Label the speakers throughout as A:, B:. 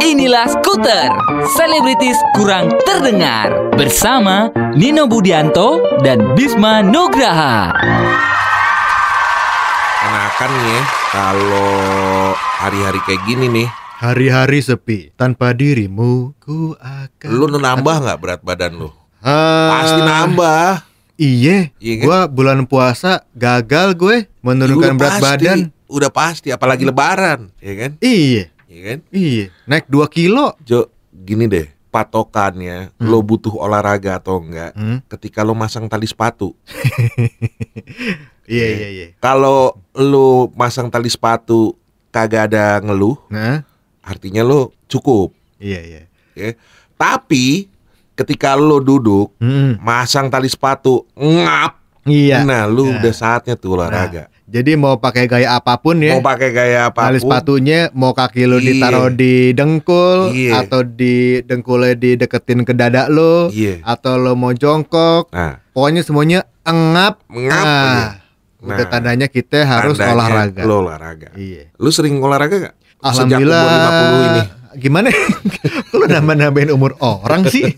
A: Inilah Skuter, selebritis kurang terdengar bersama Nino Budianto dan Bisma Nugraha.
B: Enakan nih ya kalau hari-hari kayak gini nih.
C: Hari-hari sepi tanpa dirimu ku akan
B: Lu nambah nggak berat badan lu?
C: Ah,
B: Pasti nambah.
C: Iya,
B: Iya kan?
C: gua bulan puasa gagal gue menurunkan
B: Udah
C: berat
B: pasti,
C: badan.
B: Udah pasti, apalagi lebaran, ya kan?
C: Iya,
B: Ya kan?
C: iya. Naik 2 kilo.
B: Jo, gini deh, patokannya lo butuh olahraga atau enggak
C: Hmm.
B: ketika lo masang tali sepatu.
C: Iya, iya, iya.
B: Kalau lo masang tali sepatu kagak ada ngeluh,
C: Nah,
B: artinya lo cukup,
C: iya, iya.
B: ya. Tapi ketika lo duduk
C: Hmm,
B: masang tali sepatu ngap,
C: iya.
B: nah lu
C: Nah.
B: udah saatnya tuh olahraga.
C: Jadi mau pakai gaya apa pun ya.
B: Mau pakai gaya apa?
C: Tali sepatunya mau kaki lo
B: Iya.
C: ditaruh di dengkul
B: Iya.
C: atau di dengkulnya dideketin ke dada lo
B: Iya.
C: atau lo mau jongkok
B: Nah,
C: pokoknya semuanya engap
B: Ngap
C: nah,
B: aja.
C: udah
B: Nah,
C: tandanya kita harus
B: tandanya
C: olahraga
B: Lo olahraga.
C: iya
B: Lu sering olahraga gak?
C: alhamdulillah
B: Sejak umur 50 ini.
C: Gimana lo nambah nambahin umur orang sih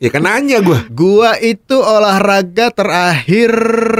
B: Ya kan nanya gua.
C: gua itu olahraga terakhir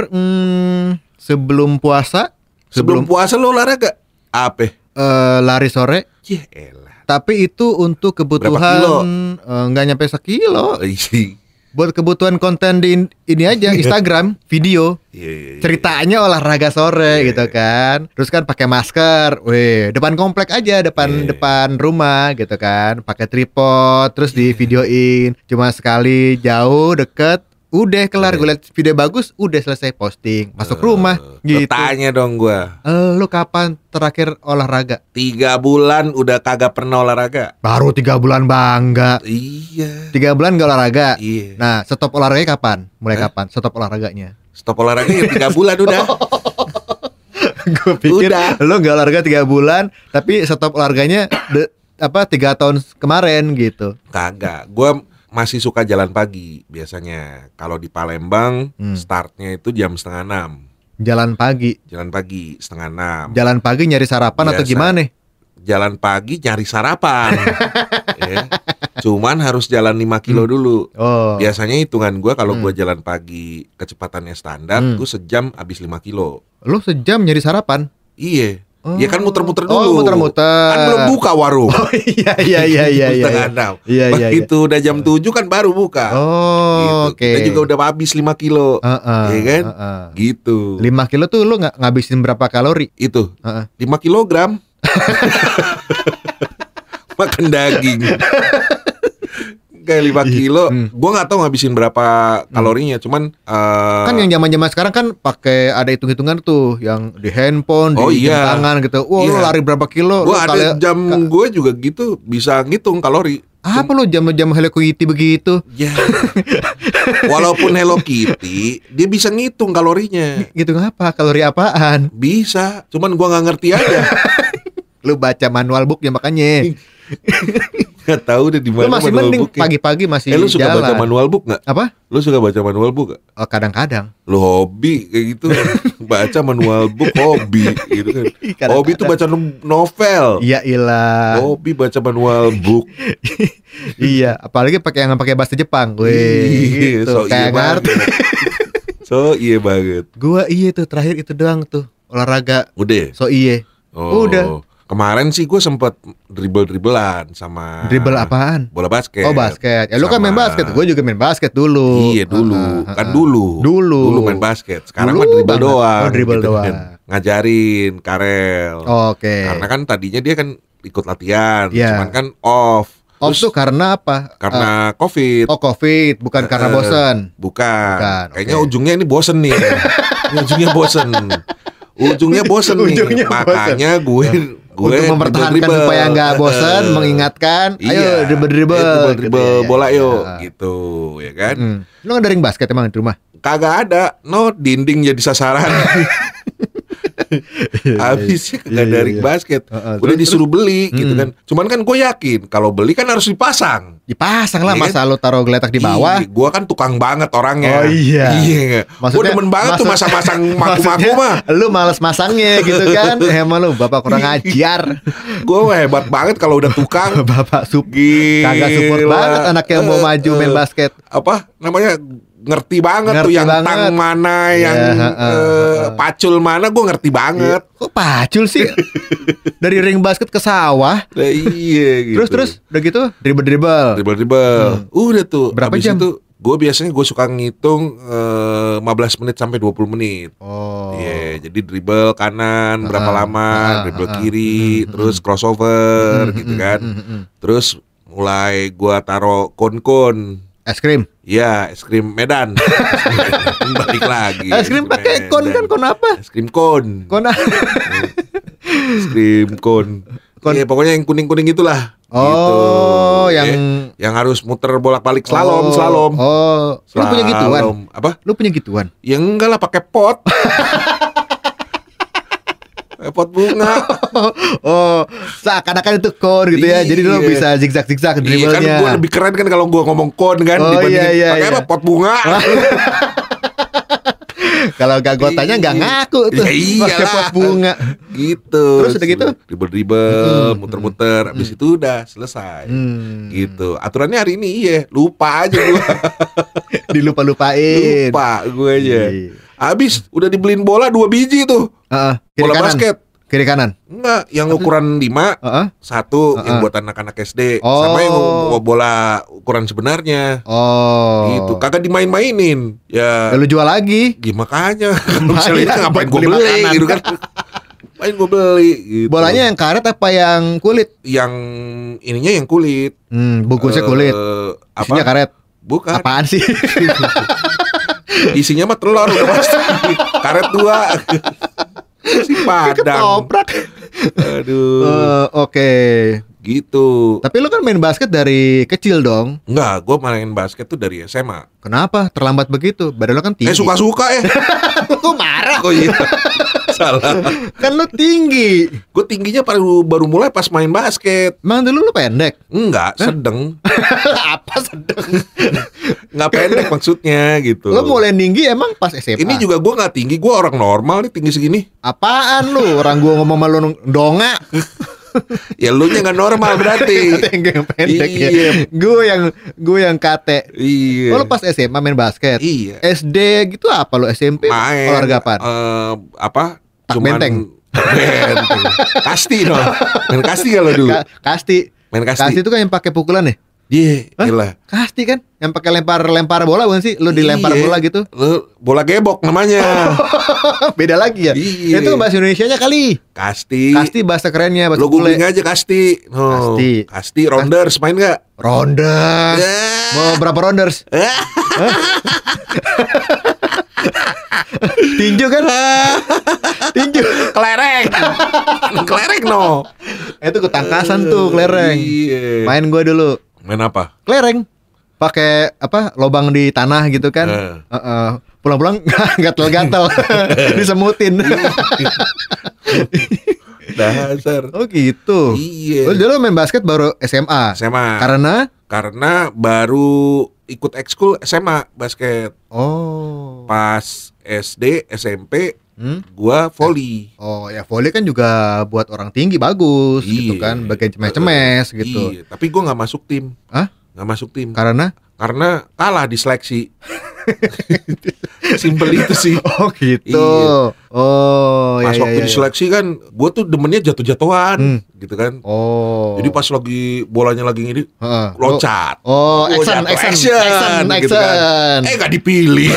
C: hmm, sebelum puasa
B: Sebelum puasa lu olahraga? Apa?
C: eh, lari sore
B: Ya elah.
C: tapi itu untuk kebutuhan eh, nggak nyampe sekilo
B: Iya,
C: buat kebutuhan konten di in- ini aja Instagram video
B: iya, iya.
C: ceritanya olahraga sore
B: Iya,
C: gitu
B: iya.
C: kan terus kan pakai masker weh depan komplek aja depan
B: Iya.
C: depan rumah gitu kan pakai tripod terus di videoin cuma sekali jauh deket udah kelar gue liat video bagus udah selesai posting masuk
B: Eh,
C: rumah gitu
B: Tanya dong gua.
C: Eh, lu kapan terakhir olahraga
B: Tiga bulan udah kagak pernah olahraga.
C: baru tiga bulan bangga
B: Iya.
C: tiga bulan gak olahraga
B: Iya.
C: nah stop olahraganya kapan mulai
B: Hah?
C: kapan stop olahraganya
B: Stop olahraga ya tiga bulan udah.
C: gue pikir
B: Udah.
C: lo nggak olahraga tiga bulan tapi stop olahraganya de- apa tiga tahun kemarin gitu
B: Kagak. Gua masih suka jalan pagi biasanya. Kalau di Palembang
C: Hmm.
B: startnya itu jam setengah enam.
C: jalan pagi
B: Jalan pagi setengah enam.
C: jalan pagi nyari sarapan atau
B: Biasa.
C: gimana
B: Jalan pagi nyari sarapan. ya. Cuman harus jalan 5 kilo dulu.
C: oh
B: Biasanya hitungan gua kalau
C: Hmm.
B: gua jalan pagi kecepatannya standar
C: Hmm.
B: tuh sejam habis 5 kilo.
C: lo sejam nyari sarapan
B: Iya.
C: Oh.
B: Ya kan muter-muter
C: Oh,
B: dulu.
C: muter-muter.
B: Kan belum buka warung.
C: oh iya iya iya iya iya
B: Setengah
C: iya.
B: enam.
C: Iya, iya, iya.
B: Begitu udah jam 7 kan baru buka.
C: oh
B: Gitu.
C: oke
B: Kita juga udah habis 5 kilo.
C: Heeh,
B: Iya kan?
C: heeh.
B: Gitu.
C: lima kilo tuh lo nggak ngabisin berapa kalori
B: Itu
C: Heeh.
B: 5 kilogram. Makan daging. Kayak 5 kilo.
C: Hmm.
B: Gua nggak tahu ngabisin berapa kalorinya, cuman eh,
C: kan yang zaman zaman sekarang kan pakai ada hitung hitungan tuh yang di handphone
B: Oh,
C: di
B: iya.
C: tangan gitu wah lo
B: Iya.
C: lari berapa kilo
B: gua ada
C: kali-
B: jam gue juga gitu bisa ngitung kalori.
C: apa lo jam-jam Hello Kitty begitu
B: Ya. Walaupun Hello Kitty, dia bisa ngitung kalorinya.
C: gitu ngapa kalori apaan
B: Bisa, cuman gua nggak ngerti aja.
C: lu baca manual book ya makanya
B: Gak tahu deh di
C: lu
B: mana
C: masih
B: manual
C: mending
B: ya.
C: pagi-pagi masih
B: Eh lu suka
C: jalan
B: baca manual book nggak?
C: apa
B: Lu suka baca manual book gak?
C: oh, kadang-kadang
B: Lu hobi kayak gitu Baca manual book hobi gitu kan
C: Kadang-kadang.
B: Hobi tuh baca no- novel
C: iya ilah
B: Hobi baca manual book
C: iya apalagi pakai yang pakai bahasa Jepang gue
B: Iya,
C: gitu
B: so iya
C: kayak ngerti
B: banget. So iya banget
C: gua iya tuh terakhir itu doang tuh olahraga
B: Udah
C: so iye
B: oh.
C: Udah.
B: Kemarin sih gue sempet dribble-dribblean sama
C: dribble apaan
B: Bola basket
C: oh basket ya lu kan main basket gue juga main basket dulu
B: Iya dulu,
C: Heeh,
B: kan
C: heeh.
B: dulu.
C: Dulu.
B: Dulu main basket. Sekarang
C: Dulu
B: mah dribble
C: banget.
B: doang.
C: Oh, dribble doang.
B: kan. Ngajarin Karel.
C: oke
B: Karena kan tadinya dia kan ikut latihan,
C: Iya.
B: cuman kan off.
C: off
B: Terus
C: tuh karena apa
B: karena covid.
C: oh covid bukan karena
B: Eh,
C: bosan
B: Bukan.
C: Bukan,
B: Kayaknya
C: oke.
B: ujungnya ini bosen nih. Ujungnya bosen. Ujungnya bosen nih.
C: Ujungnya bosen.
B: Makanya gue gue
C: untuk mempertahankan
B: dribble-dribble.
C: supaya nggak bosan
B: Eh,
C: mengingatkan ayo
B: Iya.
C: dribble dribble
B: Ayo dribble-dribble bola yuk
C: gitu
B: gitu ya kan.
C: Hmm. lu nggak daring basket emang di rumah
B: Kagak ada, no dinding jadi sasaran. Habisnya
C: Iya,
B: kagak
C: iya,
B: dari
C: iya.
B: basket.
C: Heeh,
B: Udah
C: terus-
B: disuruh beli gitu
C: Hmm.
B: kan. Cuman kan gue yakin kalau beli kan harus dipasang.
C: Dipasang lah
B: Iya
C: masa lu taruh geletak di bawah.
B: Gua kan tukang banget orangnya.
C: Oh, iya.
B: Iya.
C: Maksudnya-
B: demen banget tuh
C: maksud-
B: masa-masang maku-maku mah.
C: Lu males masangnya gitu kan Emang lu bapak kurang ajar
B: Gua hebat banget kalau udah tukang.
C: Bapak sup
B: Gila.
C: Kagak support banget anaknya mau maju main basket
B: Apa namanya? Ngerti banget tuh
C: Ngerti
B: yang
C: banget.
B: tang mana, yang
C: heeh,
B: eh,
C: heeh.
B: pacul mana, gua ngerti banget.
C: Kok pacul sih Dari ring basket ke sawah
B: Nah, iya gitu.
C: Terus terus udah gitu dribble-dribble
B: dribble-dribble. Udah tuh.
C: Berapa
B: Habis
C: jam?
B: itu gue biasanya gue suka ngitung eh, 15 menit sampai 20 menit.
C: Oh
B: Iya, jadi dribble kanan berapa
C: Ah,
B: lama,
C: ah,
B: dribble
C: ah,
B: kiri,
C: mm,
B: terus crossover
C: Mm,
B: gitu kan.
C: mm, mm, mm.
B: Terus mulai gua taro kon-kon.
C: Es krim
B: Ya, es krim Medan. Balik lagi.
C: Es krim pakai kon kan kon apa
B: Es krim kon.
C: Kon
B: Es krim kon.
C: Kon.
B: Iya, pokoknya yang kuning-kuning itulah.
C: Oh
B: Gitu.
C: yang
B: Eh, yang harus muter bolak-balik slalom,
C: Oh,
B: slalom.
C: Oh Lu punya gituan
B: Slalom. Apa?
C: Lu punya gituan
B: Ya enggak lah pakai pot. Pot bunga.
C: Oh seakan-akan itu kon gitu ya Jadi lu
B: Iya.
C: bisa zigzag-zigzag
B: Iya kan
C: dribblenya
B: gue lebih keren kan kalau gue ngomong kon kan
C: Oh,
B: dibandingin
C: iya, iya,
B: pakai
C: iya.
B: apa pot bunga.
C: Kalau gak gotanya gak
B: Iya.
C: ngaku tuh
B: Ya iyalah.
C: Pakai pot bunga
B: gitu.
C: Terus udah gitu?
B: Dribble-dribble,
C: Mm,
B: muter-muter, habis itu udah selesai.
C: Hmm.
B: Gitu. Aturannya hari ini iya, lupa aja gue.
C: Dilupa-lupain
B: lupa gue aja.
C: Iya.
B: Habis udah dibeliin bola dua biji tuh.
C: Heeh, kiri
B: Bola
C: kanan.
B: basket.
C: Kiri kanan.
B: Enggak, yang ukuran 5
C: Heeh.
B: satu yang
C: Uh-uh.
B: buat anak-anak SD
C: Oh.
B: sama yang bola ukuran sebenarnya.
C: Oh.
B: Gitu. Kagak dimain-mainin. Ya
C: Ya, lu jual lagi.
B: Ya makanya misalnya ngapain gue
C: beli makanan.
B: gitu kan Ngapain gue beli gitu.
C: Bolanya yang karet apa yang kulit?
B: Yang ininya yang kulit
C: Hmm, bungkusnya kulit.
B: Apa?
C: Isinya karet.
B: Bukan
C: Apaan sih?
B: Isinya mah telur udah pasti Karet dua Si padang
C: Ketoprak.
B: Aduh
C: Eh, Oke.
B: Gitu
C: Tapi lu kan main basket dari kecil dong.
B: Enggak, gue main basket tuh dari SMA
C: Kenapa terlambat begitu? Badan lu kan tinggi.
B: Eh suka-suka ya
C: Lu marah.
B: Oh iya Salah
C: Kan lu tinggi.
B: Gue tingginya baru, baru mulai pas main basket
C: Emang dulu lu pendek.
B: Enggak, sedeng
C: apa sedang?
B: Nggak pendek maksudnya gitu
C: Lu mulai tinggi emang pas SMA.
B: Ini juga gue nggak tinggi, gue orang normal nih tinggi segini.
C: apaan lu? Orang gua ngomong sama lu donga.
B: Ya lu nya nggak normal berarti.
C: yang pendek ya.
B: Iya.
C: Gue yang gue yang kate.
B: iya.
C: Oh, lu pas SMA main basket.
B: Iya.
C: SD gitu apa lu SMP?
B: Main.
C: Olahraga
B: eh, apa?
C: Tak benteng.
B: Benteng. Kasti dong. Main kasti kalau dulu.
C: Ka- kasti.
B: Main
C: Kasti.
B: kasti.
C: itu kan yang pakai pukulan ya?
B: Iya,
C: Hah?
B: gila.
C: Kasti kan yang pakai lempar-lempar bola bukan sih? Lu dilempar
B: Iya.
C: bola gitu.
B: Lu bola gebok namanya.
C: Beda lagi ya?
B: Iya.
C: Itu bahasa Indonesianya kali.
B: Kasti.
C: Kasti bahasa kerennya bahasa
B: Lu googling aja kasti. No.
C: Kasti.
B: Kasti rounders main nggak?
C: Rounders.
B: Ya.
C: Mau berapa rounders? Tinju kan? Tinju.
B: Kelereng. Kelereng no.
C: Itu ketangkasan tuh kelereng.
B: Iya.
C: Main gua dulu.
B: Main apa?
C: Kelereng. Pakai apa? Lobang di tanah gitu kan.
B: Eh.
C: Heeh. Pulang-pulang gatel-gatel. Disemutin.
B: Dasar.
C: oh gitu.
B: Iya.
C: Lu dulu main basket baru SMA.
B: SMA.
C: Karena
B: Karena baru ikut ekskul SMA basket.
C: oh.
B: Pas SD, SMP,
C: Hmm?
B: gua volley.
C: Oh ya volley kan juga buat orang tinggi bagus gitu
B: Iya.
C: kan, bagian cemes-cemes gitu.
B: Iya, tapi gua nggak masuk tim.
C: Hah?
B: Nggak masuk tim.
C: Karena
B: Karena kalah di seleksi. Simpel itu sih.
C: oh gitu.
B: Iya.
C: Oh
B: Pas
C: ya,
B: waktu
C: ya, ya.
B: diseleksi kan, gua tuh demennya jatuh-jatuhan,
C: Hmm.
B: gitu kan.
C: Oh.
B: Jadi pas lagi bolanya lagi ngini,
C: Heeh.
B: loncat.
C: Oh,
B: Gua
C: action,
B: jatuh,
C: action,
B: action,
C: action,
B: gitu kan.
C: action.
B: Eh gak dipilih.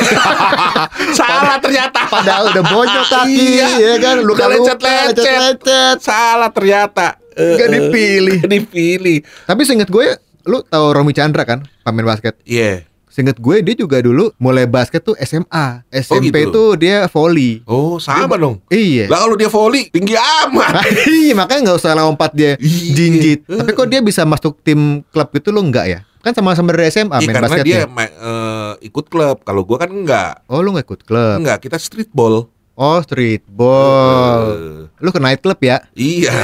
B: Salah ternyata.
C: Padahal udah bonyok kaki,
B: Iya.
C: ya kan? Luka
B: Udah
C: lecet,
B: lecet-lecet.
C: lecet.
B: Salah ternyata. Eh,
C: Nggak
B: eh,
C: dipilih.
B: dipilih.
C: Tapi seinget gue, lu tahu Romi Chandra kan, pemain basket.
B: Iya.
C: Seinget gue dia juga dulu mulai basket tuh SMA. SMP
B: gitu?
C: tuh dia volley.
B: Oh, sama dong.
C: Iya.
B: Lah kalau dia volley tinggi amat.
C: Iya makanya nggak usah lompat dia
B: Iya.
C: jinjit. Tapi kok dia bisa masuk tim klub gitu lo enggak ya? Kan sama-sama dari SMA
B: Iya,
C: main
B: karena
C: basketnya.
B: dia eh, ikut klub. Kalau gua kan enggak.
C: Oh lu nggak ikut klub?
B: Enggak, kita streetball.
C: Oh, streetball.
B: Eh,
C: Lu ke night club ya?
B: iya.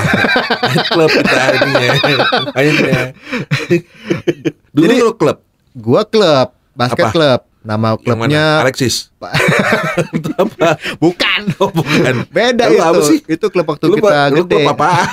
B: klub kita ini ya. Mainnya. Dulu
C: Jadi-
B: lu klub.
C: Gua klub, basket
B: Apa?
C: klub. Nama klubnya?
B: Alexis. Apa?
C: bukan.
B: Oh, bukan.
C: Beda
B: Lu
C: itu.
B: sih?
C: Itu klub waktu
B: Lu,
C: kita
B: lu
C: gede.
B: klub apaan?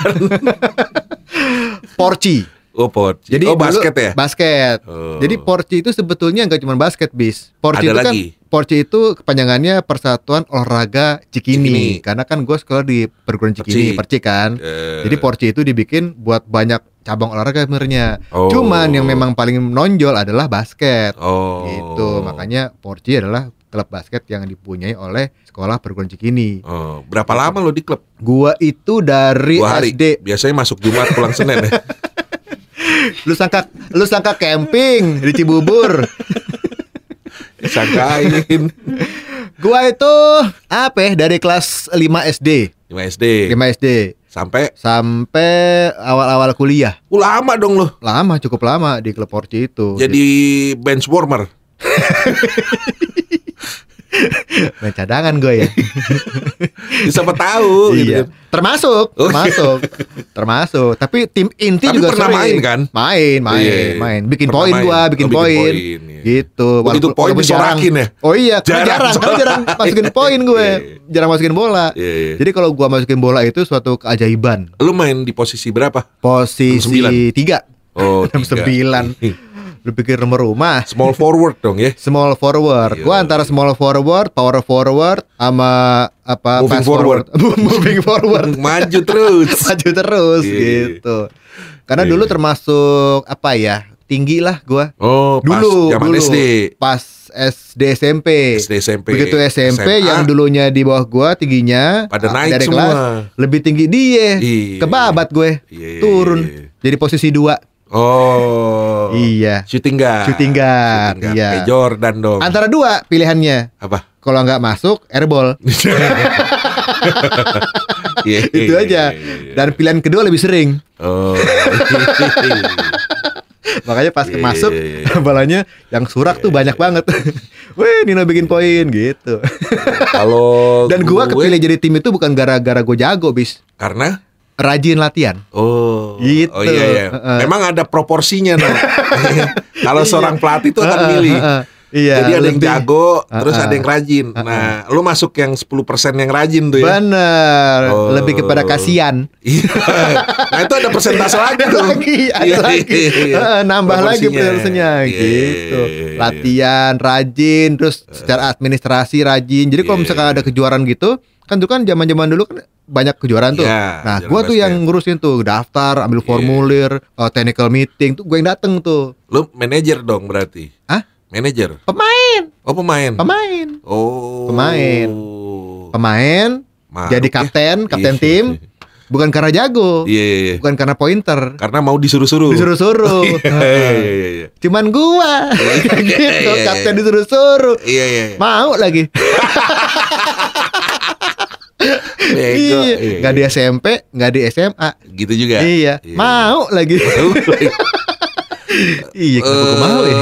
C: Porci.
B: Oh, Porci.
C: Jadi
B: oh,
C: dulu-
B: basket ya?
C: Basket.
B: Oh.
C: Jadi Porci itu sebetulnya nggak cuma basket, bis. Porci
B: Ada
C: itu kan
B: lagi?
C: Porci itu kepanjangannya Persatuan Olahraga Cikini.
B: Cikini.
C: Karena kan gue sekolah di perguruan Cikini,
B: Percik.
C: Percik kan.
B: Eh,
C: Jadi Porci itu dibikin buat banyak cabang olahraga sebenarnya.
B: Oh.
C: Cuman yang memang paling menonjol adalah basket.
B: Oh.
C: Gitu. Makanya Porci adalah klub basket yang dipunyai oleh sekolah perguruan Cikini.
B: Oh, berapa lama lo di klub?
C: Gua itu dari
B: Dua hari.
C: SD.
B: Biasanya masuk Jumat pulang Senin ya.
C: Lu sangka lu sangka camping di Cibubur.
B: Sangkain.
C: Gua itu apa ya dari kelas 5 SD.
B: 5 SD
C: 5 SD
B: sampai
C: sampai awal-awal kuliah.
B: uh, lama dong lo.
C: Lama cukup lama di klub Porci itu.
B: Jadi bench warmer.
C: main cadangan gue ya.
B: Siapa tahu gitu
C: iya.
B: kan.
C: Termasuk,
B: Oh,
C: termasuk. termasuk. Tapi tim inti
B: Tapi
C: juga
B: pernah
C: sering.
B: main kan?
C: Main, main,
B: Iya, iya.
C: main. Bikin poin gua, bikin
B: Oh,
C: poin.
B: poin, iya.
C: Gitu.
B: Begitu
C: Walaupun-
B: poin
C: walaupun
B: disorakin ya?
C: Oh iya,
B: Jarang
C: jarang, kan jarang masukin poin gue.
B: Iya.
C: Jarang masukin bola.
B: Iya, iya.
C: Jadi kalau gua masukin bola itu suatu keajaiban.
B: Lu main di posisi berapa?
C: Posisi tiga,
B: Oh, tiga.
C: sembilan. Lu pikir nomor rumah?
B: Small forward dong ya.
C: Small forward.
B: Iya.
C: Gua antara small forward, power forward, sama apa?
B: Moving
C: pass
B: forward.
C: Moving forward.
B: Maju terus.
C: Maju terus
B: Iya.
C: gitu. Karena
B: Iya.
C: dulu termasuk apa ya? Tinggi lah gua.
B: Oh, pas
C: Dulu,
B: zaman
C: dulu.
B: SD.
C: Pas SD SMP.
B: SD SMP.
C: Begitu SMP
B: SMA,
C: yang dulunya di bawah gua tingginya
B: pada
C: ah,
B: naik
C: dari
B: semua.
C: kelas lebih tinggi dia.
B: Iya.
C: Kebabat gue.
B: Iya, iya,
C: Turun. Jadi posisi dua.
B: Oh.
C: Iya.
B: Shooting guard.
C: Shooting guard,
B: Shooting guard.
C: iya.
B: Kayak Jordan dong.
C: Antara dua pilihannya.
B: Apa?
C: Kalau nggak masuk, airball.
B: Iya,
C: Itu
B: iya,
C: aja.
B: iya, iya.
C: Dan pilihan kedua lebih sering.
B: Oh.
C: Makanya pas
B: Iya,
C: masuk
B: iya.
C: balanya yang surak tuh banyak banget. Wih, Nino bikin poin gitu.
B: Kalau
C: Dan gua
B: gue-
C: kepilih jadi tim itu bukan gara-gara gue jago, bis.
B: karena
C: Rajin latihan.
B: Oh,
C: Gitu.
B: oh iya iya. Memang ada proporsinya nah. Kalau
C: Iya.
B: seorang pelatih itu akan milih.
C: Iya.
B: Jadi ada yang
C: lebih-
B: jago, terus
C: Heeh.
B: ada yang rajin. Nah, lu masuk yang 10% yang rajin tuh ya.
C: Bener.
B: Oh.
C: Lebih kepada kasihan.
B: Iya. nah, itu ada persentase lagi tuh.
C: lagi, ada
B: Iya,
C: lagi.
B: iya, iya.
C: Heeh, nambah lagi
B: Proporsinya.
C: persentasinya
B: Iya,
C: gitu. Latihan rajin, terus secara administrasi rajin. Jadi kalau misalkan ada kejuaraan gitu, kan tuh kan zaman-zaman dulu kan banyak kejuaraan tuh.
B: Iya,
C: nah, gua tuh yang ngurusin tuh, daftar, ambil formulir, uh, technical meeting tuh gue yang dateng tuh.
B: Lu manajer dong berarti.
C: Hah?
B: Manajer.
C: Pemain,
B: Oh, pemain.
C: pemain,
B: Oh.
C: Pemain. pemain.
B: Maruk
C: jadi
B: ya.
C: kapten, kapten
B: Iya.
C: tim. Bukan karena jago,
B: Iya, iya, iya.
C: bukan karena pointer.
B: Karena mau disuruh-suruh.
C: Disuruh-suruh.
B: Iya, iya, iya, iya.
C: Cuman gua gitu,
B: Iya, iya,
C: kapten
B: iya.
C: disuruh-suruh.
B: Iya, iya. iya.
C: Mau lagi.
B: Bego.
C: iya.
B: Iya,
C: Nggak di
B: iya.
C: SMP, nggak di SMA.
B: Gitu juga.
C: Iya. Mau lagi. iya, kenapa gua mau ya?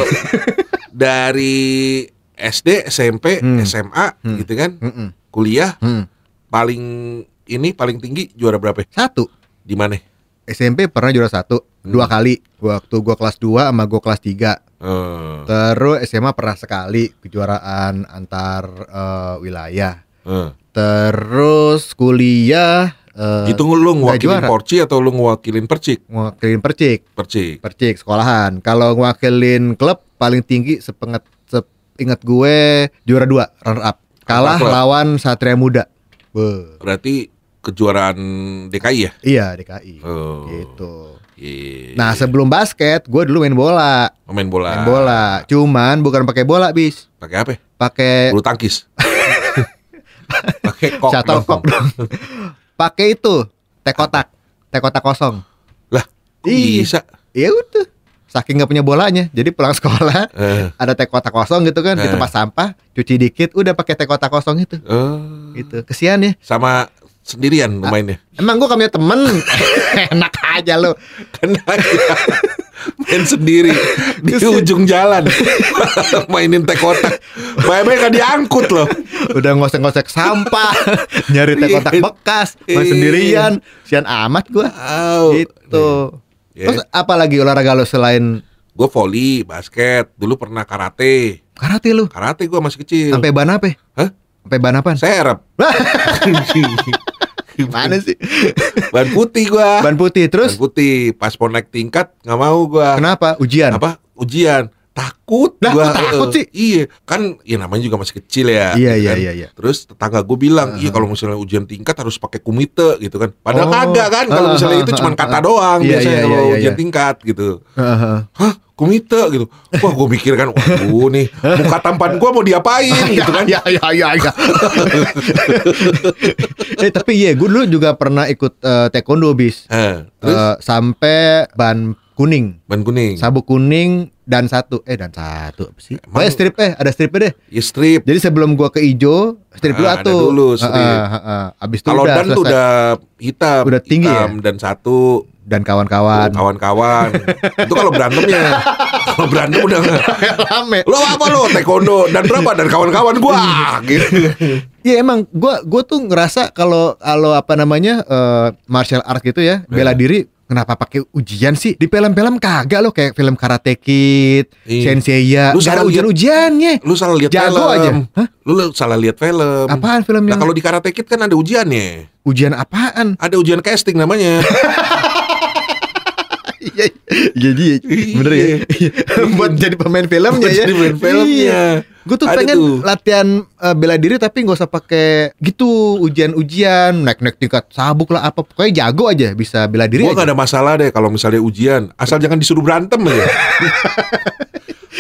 B: Dari SD, SMP,
C: Hmm.
B: SMA
C: Hmm.
B: gitu kan.
C: Mm-mm.
B: Kuliah
C: Hmm.
B: paling ini paling tinggi juara berapa?
C: Satu.
B: Di mana?
C: SMP pernah juara satu dua
B: Hmm.
C: kali waktu gua kelas 2 sama gua kelas 3
B: Eh,
C: terus SMA pernah sekali kejuaraan antar eh, wilayah
B: eh.
C: terus kuliah eh,
B: Itu lu ngewakilin. Porci atau lu ngewakilin Percik?
C: ngewakilin percik
B: Percik.
C: percik sekolahan kalau ngewakilin klub paling tinggi sepengat ingat gue juara dua runner up kalah
B: Apa
C: lawan Satria Muda Beuh.
B: Berarti kejuaraan DKI ya?
C: iya DKI
B: Oh.
C: gitu
B: Iya.
C: nah sebelum basket gue dulu main bola
B: main bola.
C: main bola cuman bukan pakai bola bis
B: Pakai apa?
C: pakai
B: Bulu tangkis. Pakai kok.
C: Shuttlecock
B: dong.
C: dong. pakai itu teh kotak teh kotak kosong
B: Lah, kok
C: Iya.
B: bisa?
C: ya udah saking nggak punya bolanya jadi pulang sekolah
B: Eh,
C: ada teh kotak kosong gitu kan di
B: Eh.
C: tempat sampah cuci dikit udah pakai teh kotak kosong itu
B: oh.
C: gitu kesian ya
B: Sama sendirian
C: Ah.
B: mainnya.
C: emang gua punya temen enak aja lo
B: Kan main sendiri di ujung jalan mainin teh kotak banyak kan diangkut loh
C: Udah ngosek-ngosek sampah, nyari teh kotak
B: Iya.
C: bekas, main
B: Iya.
C: sendirian. Sian amat gua.
B: Au.
C: Gitu.
B: Iya.
C: Terus apa lagi olahraga lo selain
B: gue volley basket dulu pernah karate
C: karate lu?
B: karate gue masih kecil
C: Sampai ban apa?
B: Hah?
C: Sampai ban apaan?
B: serep
C: Mana sih?
B: ban putih gue
C: Ban putih terus
B: ban putih pas mau naik tingkat nggak mau gue
C: kenapa? Ujian.
B: apa ujian takut
C: Lah,
B: gua
C: takut
B: eh,
C: sih?
B: iya kan ya namanya juga masih kecil ya
C: Iya,
B: gitu
C: iya,
B: kan.
C: iya, iya.
B: terus tetangga gue bilang iya kalau misalnya ujian tingkat harus pakai kumite gitu kan padahal
C: Oh.
B: kagak kan kalau misalnya
C: ah,
B: itu cuma kata doang
C: Iya,
B: biasanya
C: iya,
B: kalau
C: iya,
B: ujian
C: iya.
B: tingkat gitu
C: Heeh.
B: hah kumite gitu wah gue mikir kan waduh nih muka tampan gue mau diapain gitu kan
C: Ya ya ya ya. eh tapi iya, gue dulu juga pernah ikut eh, taekwondo bis.
B: Eh, terus
C: Eh, sampai ban kuning,
B: ban kuning
C: sabuk kuning dan satu eh dan satu apa sih?
B: Emang-
C: Oh, strip eh ada stripnya deh.
B: ya strip
C: Jadi sebelum gua ke ijo, strip dulu
B: Ah, ada
C: atuh.
B: dulu strip.
C: Heeh, heeh. Abis itu
B: kalau
C: udah
B: dan tuh udah hitam
C: Udah tinggi ya?
B: hitam dan satu
C: dan kawan-kawan.
B: kawan-kawan itu kalau berantemnya kalau berantem udah
C: Rame.
B: lo apa lo taekwondo dan berapa dan kawan-kawan gua gitu
C: Iya emang gua gua tuh ngerasa kalau kalau apa namanya eh, martial art gitu ya, bela diri kenapa pakai ujian sih? Di film-film kagak loh kayak film Karate Kid,
B: Iya.
C: Senseiya,
B: Lu
C: nggak ada
B: salah
C: ujian-ujiannya.
B: lu salah lihat film
C: aja. Hah?
B: lu lu salah lihat film
C: Apaan film
B: nah
C: yang
B: kalau di karate kid kan ada ujiannya
C: ujian apaan?
B: ada ujian casting namanya
C: Iya, jadi bener ya. Buat jadi pemain filmnya ya.
B: jadi pemain filmnya.
C: Gue tuh
B: Ada
C: pengen
B: tuh.
C: latihan eh, bela diri tapi nggak usah pakai gitu ujian-ujian, naik-naik tingkat sabuk lah apa. Pokoknya jago aja bisa bela diri aja.
B: gak ada masalah deh kalau misalnya ujian asal jangan disuruh berantem aja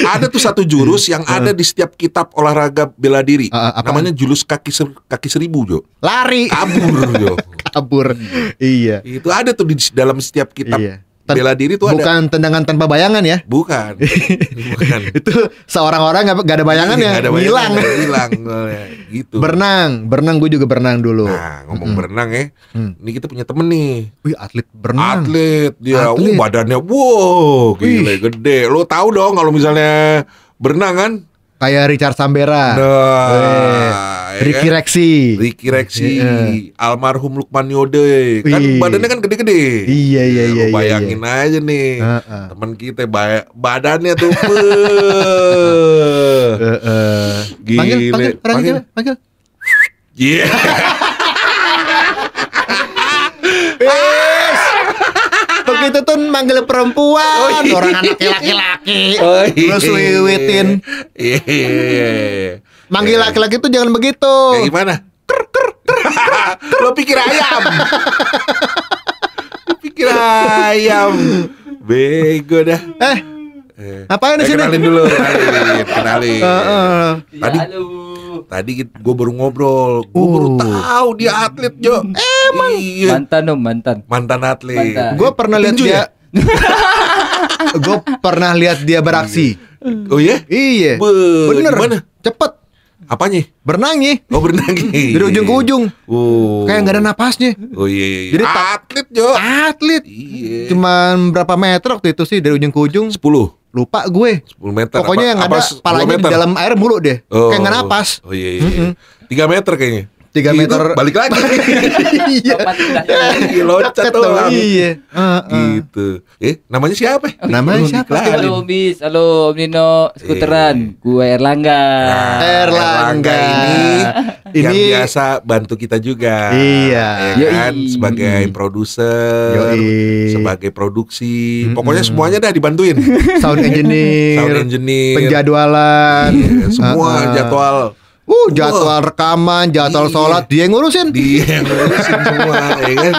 B: ada tuh satu jurus yang ada di setiap kitab olahraga bela diri
C: ah, apaan?
B: namanya jurus kaki ser- kaki seribu jo
C: Lari.
B: kabur jo
C: kabur. Iya.
B: itu ada tuh di dalam setiap kitab
C: Iya. Ten-
B: bela diri tuh ada
C: Bukan tendangan tanpa bayangan ya.
B: bukan bukan
C: Itu seorang orang nggak ada bayangan ya,
B: Nggak ada
C: hilang.
B: hilang gitu
C: Berenang, berenang gue juga berenang dulu.
B: nah ngomong berenang ya
C: Hmm.
B: ini kita punya temen nih
C: Wih atlet berenang.
B: atlet dia
C: Atlet.
B: uh, badannya wow gile
C: Wih.
B: gede lo tahu dong kalau misalnya berenang kan
C: Kayak Richard Sambera,
B: nah ya
C: Ricky
B: kan?
C: Rexi.
B: Ricky Rexi,
C: Iya.
B: almarhum Lukman Yode, kan
C: Wih.
B: badannya kan gede-gede.
C: Iya, iya,
B: Ya,
C: iya,
B: lu
C: iya,
B: bayangin aja nih,
C: Heeh.
B: teman kita ba- badannya tuh.
C: Eh, eh.
B: Gile.
C: Panggil, panggil, panggil,
B: Panggil. Iya.
C: Begitu tuh manggil perempuan,
B: Oh, iya.
C: orang anak laki-laki.
B: Oh, iya.
C: Terus wiwitin.
B: Iya, iya, iya.
C: Manggil laki-laki tuh jangan begitu.
B: Kayak gimana? Ker, ker, ker. Lo pikir ayam? Lo pikir ayam? Bego dah.
C: Eh,
B: Eh,
C: Ngapain di
B: eh,
C: sini?
B: Kenalin dulu, kenalin, kenalin.
C: Heeh.
B: Tadi tadi gue baru ngobrol, gue baru
C: Uh.
B: tahu dia atlet Jo. Emang iya.
D: Mantan dong, mantan.
B: mantan atlet.
C: Gue pernah lihat dia. Gue pernah liat dia beraksi.
B: Oh iya?
C: Iya.
B: Be,
C: Bener.
B: Gimana?
C: Cepet.
B: Apanya?
C: Berenangnya.
B: Oh berenang
C: Dari ujung ke ujung.
B: Oh.
C: Kayak nggak ada napasnya.
B: Oh iya, iya. iya.
C: Jadi
B: atlet Jo.
C: Atlet.
B: Iya.
C: Cuman berapa meter waktu itu sih dari ujung ke ujung?
B: 10
C: Lupa gue.
B: 10 meter.
C: Pokoknya yang ada
B: apa,
C: palanya
B: 10
C: di dalam air mulu deh.
B: Oh.
C: Kayak nggak napas.
B: Oh iya, iya. iya. 3 meter kayaknya.
C: Tiga
B: Itu
C: meter.
B: balik lagi.
C: Iya.
B: Iya, loncat
C: tuh. Iya. Heeh.
B: Gitu. Eh, namanya siapa?
C: Namanya siapa?
D: Halo Bis, halo Om Nino, skuteran. Gue Erlangga.
B: Nah,
C: Erlangga.
B: ini, yang
C: Ini-
B: biasa bantu kita juga.
C: Iya.
B: Ya kan
D: Yoi.
B: sebagai produser, sebagai produksi. Pokoknya semuanya dah dibantuin.
C: Sound engineer.
B: Sound engineer,
C: Penjadwalan.
B: Iya, semua jadwal
C: Uh, jadwal rekaman, jadwal
B: Iya.
C: sholat dia yang ngurusin.
B: dia yang ngurusin semua ya kan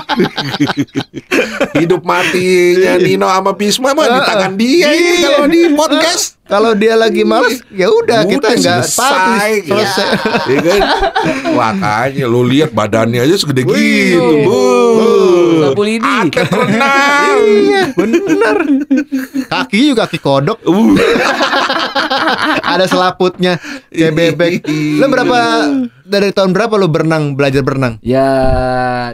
B: hidup matinya Nino sama Bisma mah di tangan dia ini
C: Iya.
B: kalau di podcast
C: Kalau dia lagi males, ya udah kita nggak
B: selesai, gitu.
C: selesai.
B: ya kan makanya lu lihat badannya aja segede
C: Wih.
B: gitu bu
D: lidi.
B: atlet renang
C: Iya, bener. Kaki juga kaki kodok,
B: Uh,
C: ada selaputnya kayak bebek. Lo berapa dari tahun berapa lo berenang belajar berenang?
D: Ya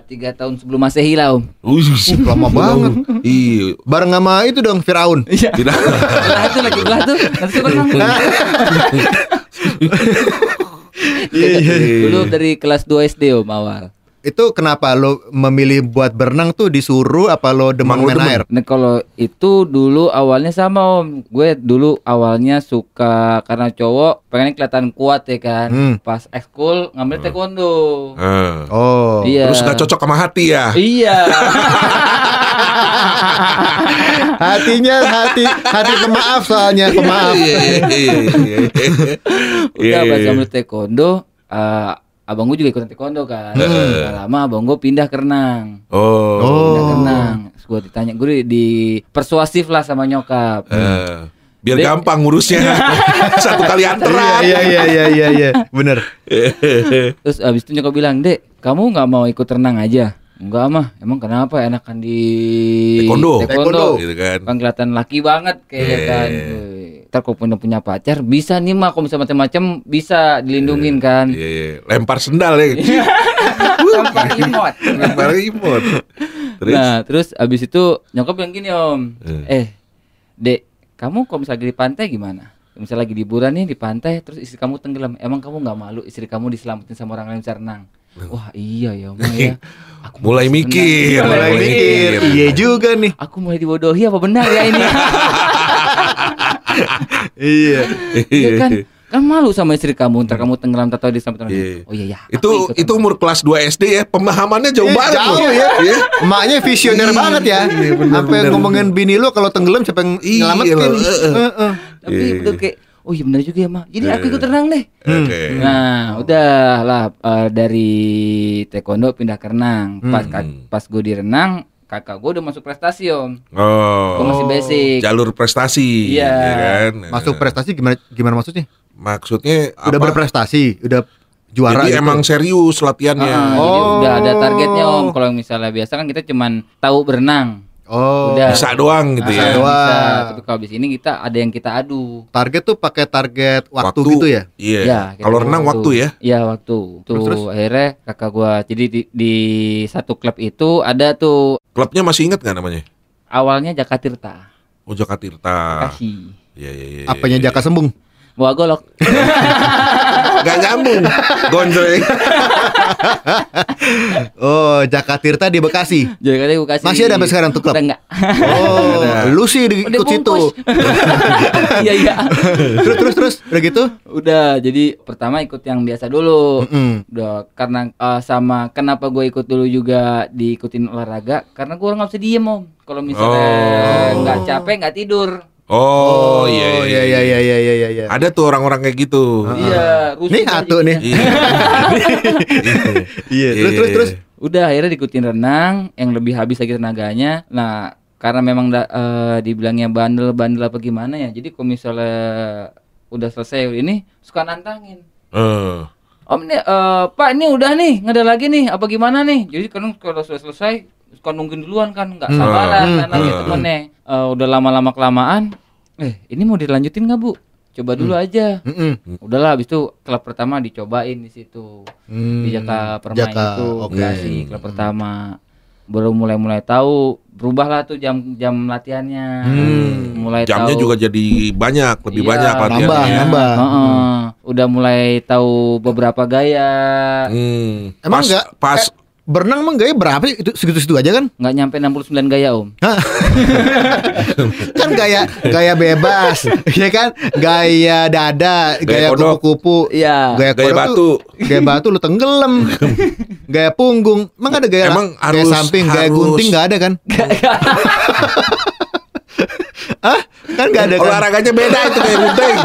D: tiga tahun sebelum masehi lah om.
B: Wih,
C: lama banget.
B: Iya.
C: Bareng sama itu dong Firaun.
D: Iya.
B: Tidak.
D: Belah tuh lagi belah tuh. Nanti berenang.
C: Iya, iya.
D: Dulu dari kelas 2 SD om awal.
C: Itu kenapa lo memilih buat berenang tuh disuruh apa lo demen
B: lo
C: main air?
D: Nah kalau itu dulu awalnya sama om Gue dulu awalnya suka karena cowok pengen kelihatan kuat ya kan
C: Hmm.
D: Pas ekskul ngambil taekwondo
B: Ah.
C: Oh.
D: Iya
B: Terus gak cocok sama hati ya?
D: Iya
C: Hatinya hati hati pemaaf soalnya pemaaf.
B: Iya, iya, iya, iya.
D: Udah
B: Iya,
D: pas
B: iya.
D: ngambil taekwondo eh, Abang gue juga ikutan taekwondo kan
B: Heeh.
D: Gak lama abang gue pindah ke renang
B: Oh.
D: Pindah ke renang Terus gue ditanya Gue di, di persuasif lah sama nyokap
B: Eh, biar
D: Dek.
B: gampang ngurusnya. Satu kali anteran.
C: Iya iya iya iya iya bener.
D: Terus abis itu nyokap bilang Dek kamu nggak mau ikut renang aja Enggak mah Emang kenapa enakan di
B: Taekwondo.
C: Taekwondo.
B: Gitu kan.
D: Kan kelihatan laki banget kayak
B: Iya.
D: kan Ntar kalau punya, punya pacar Bisa nih mah Kalau misalnya macam-macam Bisa dilindungin kan
B: Iya, iya. Lempar sendal ya.
D: Tanpa remote
B: Lempar remote. Terus?
D: Nah terus abis itu Nyokap bilang gini om
B: Eh.
D: Eh Dek Kamu kalau misalnya lagi di pantai gimana? Misalnya lagi liburan nih di pantai Terus istri kamu tenggelam Emang kamu nggak malu istri kamu diselamatin sama orang lain bisa renang? Wah iya ya Om ya Aku
B: Mulai mikir,
D: renang.
C: Mulai mikir. Iya juga nih.
D: Aku mulai dibodohi apa benar ya ini?
C: Iya.
D: Iya kan? Kan malu sama istri kamu, ntar kamu tenggelam atau diselamatkan.
B: Iya.
D: Oh iya ya.
B: Itu itu umur kelas 2 SD ya, pemahamannya jauh
C: Eh,
B: banget
C: jauh
B: loh.
C: ya.
B: Iya.
C: Emaknya visioner
B: Iya,
C: banget ya.
B: iya, bener,
C: Sampai
B: bener.
C: ngomongin bini lu kalau tenggelam siapa yang
B: Iya,
C: nyelamatin.
B: eh, eh.
C: Heeh.
D: Tapi
B: Iya.
D: betul kayak Oh iya benar juga ya mak. Jadi aku
B: Iya.
D: ikut renang deh.
B: Oke.
D: Nah udah lah eh, dari taekwondo pindah ke renang. Pas
B: Hmm.
D: pas gue di renang, kakak gue udah masuk prestasi om.
B: Oh.
D: Gue masih basic.
B: Jalur prestasi,
D: Iya.
B: ya kan?
C: Masuk prestasi gimana gimana maksudnya?
B: Maksudnya
C: Udah
B: apa?
C: berprestasi, udah juara
B: Jadi
C: gitu.
B: emang serius latihannya.
D: Ah, jadi
C: Oh.
D: udah ada targetnya om. Kalau misalnya biasa kan kita cuman tahu berenang.
C: Oh.
D: Udah.
B: Bisa doang gitu
D: Ah,
B: ya.
C: Bisa doang.
D: bisa. Tapi kalau di sini kita ada yang kita adu.
C: Target tuh pakai target waktu, gitu ya?
B: Iya.
D: Ya,
B: Kalau renang waktu ya.
D: Iya waktu. Tuh
C: Terus, terus?
D: akhirnya kakak gua jadi di, di satu klub itu ada tuh
B: Klubnya masih ingat nggak namanya?
D: awalnya Jakatirta.
B: Oh Jaka Tirta.
D: Kasih.
B: Iya iya iya.
C: Apanya
B: iya.
C: Jaka Sembung?
D: Bawa golok.
B: Gak nyambung. Gonjreng.
C: Oh, Jaka Tirta di Bekasi.
D: Jadi katanya gua kasih.
C: Masih ada sampai sekarang tuh klub?
D: Udah enggak.
C: Oh, lu sih di-
D: Udah
C: ikut situ.
D: Iya iya.
C: terus terus terus udah gitu?
D: Udah jadi pertama ikut yang biasa dulu.
C: Mm-mm.
D: Udah karena eh, sama kenapa gue ikut dulu juga diikutin olahraga karena gue nggak bisa diem om. Kalau misalnya
B: Oh.
D: nggak capek nggak tidur.
B: Oh, iya
C: iya iya iya iya iya iya.
B: Ada tuh orang-orang kayak gitu.
D: Iya. rusuh
C: Nih
D: aja
C: atu nih.
B: Iya.
C: Iya, terus terus terus.
D: Udah akhirnya diikutin renang yang lebih habis lagi tenaganya. Nah karena memang da- eh, dibilangnya bandel-bandel apa gimana ya. Jadi kalau misalnya udah selesai ini suka nantangin.
B: Eh.
D: Om ini eh, Pak ini udah nih nggak ada lagi nih apa gimana nih? Jadi kan kalau sudah selesai suka nungguin duluan kan nggak sabaran
C: Hmm.
D: karena gitu temennya Eh, udah lama-lama kelamaan. Eh ini mau dilanjutin nggak bu? Coba dulu aja.
C: Mm-mm.
D: Udahlah habis itu klub pertama dicobain di situ.
C: Hmm.
D: di Jaka Permai
C: Jaka,
D: itu
C: oke.
D: Bekasi klub pertama baru mulai mulai tahu berubahlah tuh jam jam latihannya
C: Hmm.
D: mulai
B: Jamnya
D: tahu
B: juga jadi banyak, lebih
D: Iya,
B: banyak
C: Nambah,
B: latihannya.
C: nambah.
D: Heeh. udah mulai tahu beberapa gaya
B: Hmm.
C: Emang
B: pas,
C: nggak?
B: pas
C: Eh, berenang emang gaya berapa? Itu segitu-segitu aja kan?
D: nggak nyampe 69 gaya om
C: kan gaya gaya bebas, ya kan? Gaya dada,
B: Gaya
C: gaya kupu-kupu,
D: iya
B: Gaya
C: gaya,
B: batu.
C: tuh- gaya batu lu tenggelam. gaya punggung, emang ada gaya
B: Emang
C: gaya
B: harus-
C: samping, gaya
B: harus-
C: gunting nggak ada kan? ah, kan nggak ada kan?
B: olahraganya beda itu kayak gunting.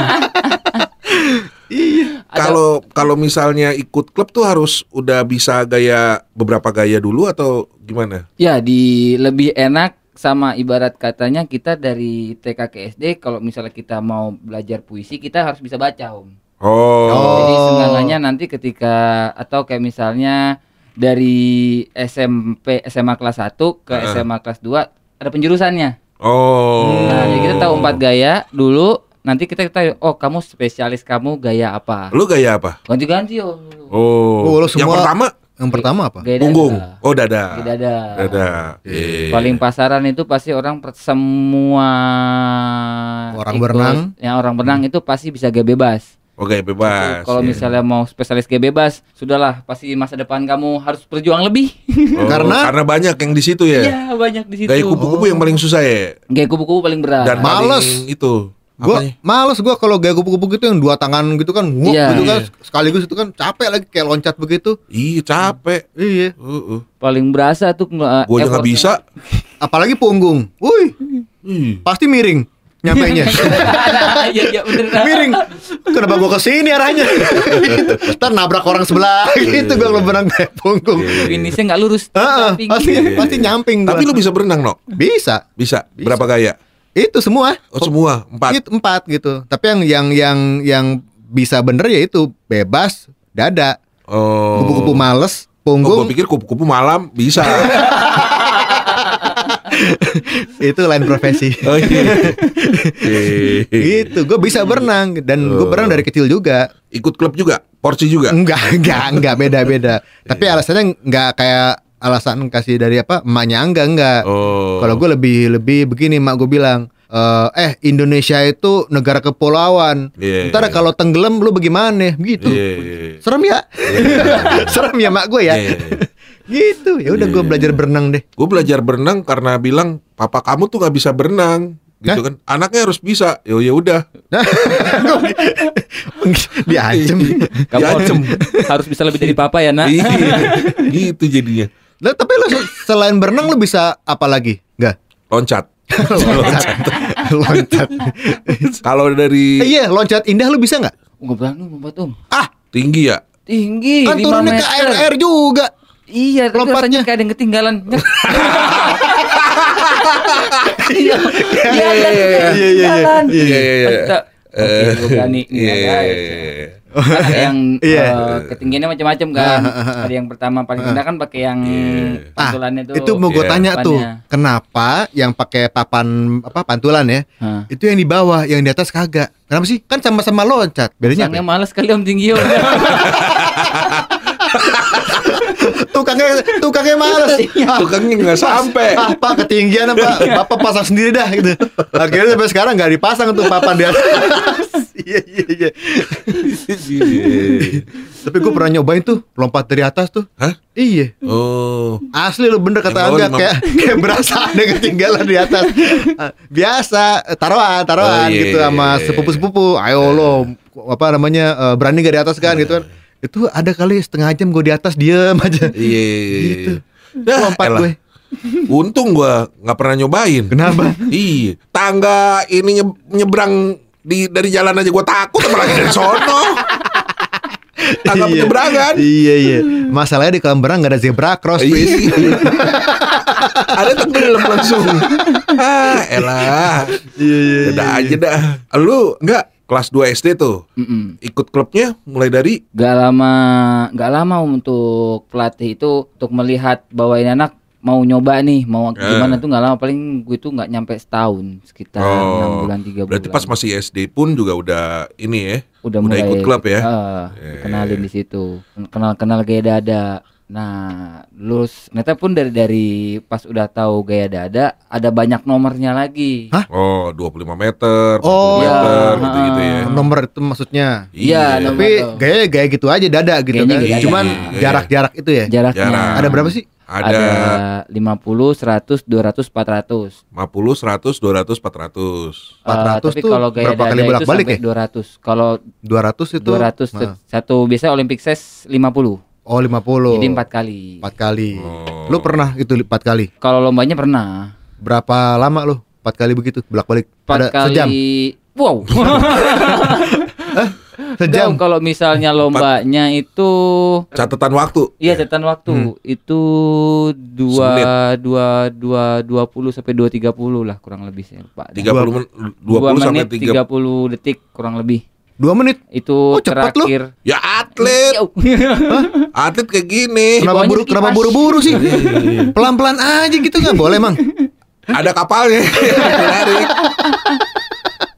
B: Kalau kalau misalnya ikut klub tuh harus udah bisa gaya beberapa gaya dulu atau gimana?
D: ya di lebih enak sama ibarat katanya kita dari TK ke SD kalau misalnya kita mau belajar puisi kita harus bisa baca om
B: Oh.
D: Jadi seenggaknya nanti ketika atau kayak misalnya dari SMP SMA kelas 1 ke
B: Heeh.
D: SMA kelas 2 ada penjurusannya.
B: Oh.
D: Nah, jadi kita tahu empat gaya dulu nanti kita kita oh kamu spesialis kamu gaya apa?
B: Lu gaya apa?
D: Ganti-ganti yo.
B: Oh,
C: Oh, lu
B: yang
C: semua-
B: pertama
C: Yang pertama apa?
D: Gaya
B: punggung.
D: dada.
B: Oh, dada.
D: Gaya dada.
B: Dada. Iya.
D: Paling pasaran itu pasti orang per- semua
C: Orang
D: ikut-
C: berenang.
D: yang orang berenang itu pasti bisa gaya bebas.
B: Oke, bebas.
D: Kalau
B: Iya.
D: misalnya mau spesialis gaya bebas, sudahlah pasti masa depan kamu harus berjuang lebih.
B: Oh,
C: Karena-
B: karena banyak yang di situ ya.
D: Iya, banyak di situ.
B: Gaya kupu-kupu yang paling susah ya.
D: Gaya kupu-kupu paling berat.
B: Dan
C: Males.
B: itu.
C: Gua
B: Apanya?
C: males gua kalau gaya kupu-kupu gitu yang dua tangan gitu kan, wup,
D: Iya.
C: gitu kan
B: Iya.
C: sekaligus itu kan capek lagi kayak loncat begitu.
B: Iya, capek.
C: Iya.
B: Uh, uh.
D: paling berasa tuh uh,
B: Gua nggak
D: effortnya.
B: bisa.
C: Apalagi punggung. Wih,
B: Ih.
C: pasti miring nyampainya.
D: Iya, iya bener.
C: miring. Kenapa gua ke sini arahnya? Ntar nabrak orang sebelah gitu gua kalau berenang kayak punggung.
D: Finishnya nggak lurus.
C: Heeh, pasti pasti nyamping gua.
B: Tapi lu bisa berenang, no?
C: bisa.
B: Bisa.
C: Bisa.
B: Berapa gaya?
C: Itu semua.
B: Oh, semua empat.
C: Itu empat gitu. Tapi yang yang yang yang bisa bener ya itu bebas, dada,
B: Oh.
C: kupu-kupu males,
B: Oh,
C: punggung
B: gua pikir kupu-kupu malam bisa.
C: itu lain profesi.
B: oh, iya.
C: Gitu, gue bisa berenang dan gue
B: Oh.
C: berenang dari kecil juga.
B: Ikut klub juga, porsi juga.
C: Enggak, enggak, enggak beda-beda. Tapi
B: Iya.
C: alasannya enggak kayak alasan kasih dari apa emaknya enggak enggak.
B: Oh.
C: Kalau gue lebih lebih begini emak gue bilang eh eh Indonesia itu negara kepulauan.
B: Iya,
C: Ntar
B: iya.
C: kalau tenggelam lu bagaimana? Gitu.
B: Iya, iya, iya.
C: Serem ya? Serem ya mak gue ya.
B: Iya, iya.
C: gitu. Ya udah gue
B: Iya.
C: belajar berenang deh.
B: Gue belajar berenang karena bilang papa kamu tuh nggak bisa berenang, gitu
C: Hah?
B: kan? Anaknya harus bisa. Ya ya udah.
C: Diancem.
D: Kamu harus,
B: Diancem.
D: harus bisa lebih dari papa ya, Nak.
B: Iya. gitu jadinya.
C: Lah, tapi lu selain berenang lu bisa apa lagi? Enggak.
B: Loncat.
C: loncat. loncat.
B: Kalau dari
C: Eh, iya, loncat indah lu bisa nggak?
D: Enggak berani lompat, Om.
C: Ah,
B: tinggi ya,
D: Tinggi,
C: kan
D: 5
C: turunnya
D: meter.
C: ke air air juga.
D: Iya, tapi
C: Lompatnya.
D: rasanya kayak ada yang ketinggalan. Iya, iya, iya,
C: iya, iya, iya.
D: Jalan.
B: Iya, iya, iya.
D: Kita- Oke, gue berani. Nih,
B: Iya.
D: Ada yang
C: Iya.
D: eh, ketinggiannya macam-macam kan. Ada yang pertama paling rendah kan pakai yang
B: Iya.
C: Ah,
D: pantulannya tuh.
C: itu mau gue
B: Iya.
C: tanya tuh, kenapa yang pakai papan apa pantulan ya?
D: Hah.
C: Itu yang di bawah, yang di atas kagak. Kenapa sih? Kan sama-sama loncat. Bedanya apa?
D: males kali Om tinggi Om.
C: Tukangnya tukangnya males. Ah,
B: tukangnya nggak sampai.
C: ah, Pak ketinggian apa? Bapak pasang sendiri dah gitu. Akhirnya sampai sekarang nggak dipasang tuh papan di atas. Iya iya iya.
B: Iya.
C: Tapi gue pernah nyobain tuh lompat dari atas tuh.
B: Hah?
C: Iya.
B: Oh.
C: Asli lu bener kata Angga kayak kayak berasa ada ketinggalan di atas. Ah, Biasa taruhan taruhan
B: Oh, iya,
C: gitu
B: iya,
C: sama
B: iya.
C: sepupu-sepupu. Ayo lo apa namanya eh, berani gak di atas kan gitu kan. Itu ada kali setengah jam gue di atas diem aja.
B: Iya.
C: Gitu.
B: Dah,
C: Lompat
B: elah.
C: gue.
B: Untung gua nggak pernah nyobain.
C: Kenapa?
B: Iya, tangga ini nye- nyebrang di dari jalan aja gua takut apalagi dari sono. Tangga
C: Iya.
B: penyeberangan.
C: Iya iya. Masalahnya di kolam berenang gak ada zebra cross.
B: Iya. Ada tenggelam langsung. Ah, elah.
C: Iya iya.
B: Udah aja dah. Lu enggak kelas 2 SD tuh.
D: Mm-mm.
B: Ikut klubnya mulai dari
D: Gak lama, gak lama untuk pelatih itu untuk melihat bahwa ini anak mau nyoba nih, mau
B: Eh.
D: gimana tuh nggak lama paling gue tuh nggak nyampe setahun sekitar enam bulan tiga bulan.
B: Oh, Berarti pas masih SD pun juga udah ini ya.
D: udah,
B: udah
D: mulai
B: ikut klub ya?
D: Ah,
B: Eh.
D: kenalin di situ, kenal-kenal gaya dada. Nah, lulus ternyata pun dari dari pas udah tahu gaya dada ada banyak nomornya lagi.
C: Hah?
B: Oh, 25 meter, 40
C: Oh.
B: meter
D: Iya.
B: gitu-gitu ya.
C: Nomor itu maksudnya.
D: Iya, nomor
C: Tapi gaya gaya gitu aja dada gitu
D: Gayanya
C: kan.
D: gaya.
C: Cuman
B: Gaya.
C: jarak-jarak itu ya.
D: Jaraknya.
B: Jarak.
C: Ada berapa sih?
B: Ada,
D: Ada 50, 100, 200, 400.
B: 50, 100, 200, 400.
C: 400
D: Eh, tapi
C: tuh
D: kalau gaya
C: berapa kali
D: dada itu
C: bolak-balik ya?
D: 200. Kalau
C: 200 itu
D: 200
C: Nah.
D: satu biasanya Olympic size 50.
C: Oh 50
D: Jadi empat kali.
C: Empat kali
B: Oh.
C: Lu pernah itu empat kali
D: Kalau lombanya pernah.
C: Berapa lama lu? Empat kali begitu bolak-balik
D: Empat kali.
C: sejam
D: Wow.
C: Sejam
D: Jam. Kalau misalnya lombanya itu
B: Catatan waktu.
D: Iya catatan waktu
C: Hmm.
D: itu dua dua dua dua puluh sampai dua tiga puluh lah kurang lebih saya lupa.
B: 30 men, 20
D: Dua
B: sampai
D: menit
B: 30.
D: tiga puluh detik kurang lebih
C: Dua menit
D: itu
C: Oh, cepet lu.
D: terakhir.
B: Ya atlet,
D: Yo.
B: atlet kayak gini.
C: Kenapa buru kenapa buru-buru sih? Pelan-pelan aja gitu nggak boleh emang.
B: Ada kapalnya.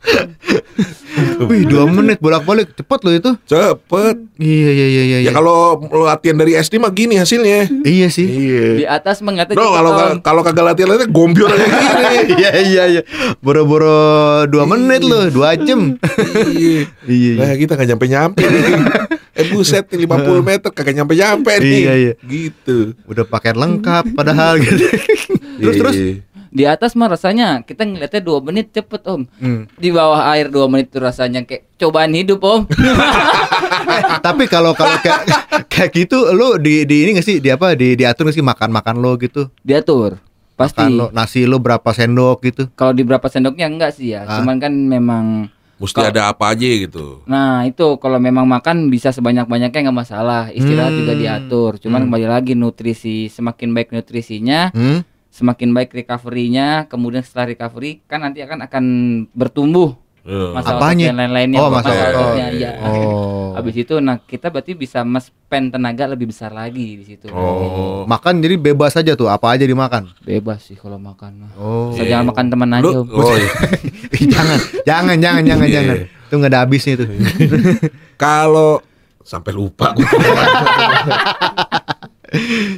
C: Wih, dua menit bolak-balik cepet loh itu.
B: Cepet.
C: Iya iya iya iya.
B: Ya kalau lo latihan dari SD mah gini hasilnya.
C: Iya sih.
D: Di
B: Iya.
D: atas mengatakan
B: Bro, kalau kalau kagak latihan latihan gombior kayak gini.
C: Iya iya iya. Boro-boro dua menit loh, dua jam.
B: Iya.
C: Iya iya.
B: Lah kita gak nyampe-nyampe nih. Eh buset nih 50 meter kagak nyampe-nyampe nih.
C: Iya, iya.
B: Gitu.
C: Udah pakaian lengkap padahal gitu. terus terus.
D: Di atas mah rasanya kita ngeliatnya dua menit cepet om.
C: Hmm.
D: Di bawah air dua menit itu rasanya kayak cobaan hidup om.
C: Tapi kalau kalau kayak kayak gitu lu di di ini gak sih di apa di diatur gak sih makan-makan lo gitu.
D: Diatur pasti.
C: Makan lo nasi lo berapa sendok gitu.
D: Kalau di berapa sendoknya enggak sih ya.
C: Ah.
D: Cuman kan memang
B: Mesti ada apa aja gitu.
D: Nah itu kalau memang makan bisa sebanyak-banyaknya nggak masalah Istirahat
C: Hmm.
D: juga diatur Cuman kembali lagi nutrisi Semakin baik nutrisinya
C: Hmm?
D: Semakin baik recovery-nya Kemudian setelah recovery Kan nanti akan akan bertumbuh
B: Iya.
D: Masa
C: Apanya?
D: otot dan lain-lainnya
C: Oh, masa otot.
D: ototnya, iya.
C: Oh.
D: Habis itu nah kita berarti bisa spend tenaga lebih besar lagi di situ
B: Oh.
C: Makan jadi bebas aja tuh, apa aja dimakan.
D: Bebas sih kalau makan mah
C: Oh.
D: Asal jangan makan teman aja
B: Lu, oh, iya.
C: jangan, jangan, jangan, jangan,
B: Iya.
C: jangan. Itu nggak ada habisnya itu.
B: Kalau sampai lupa gua.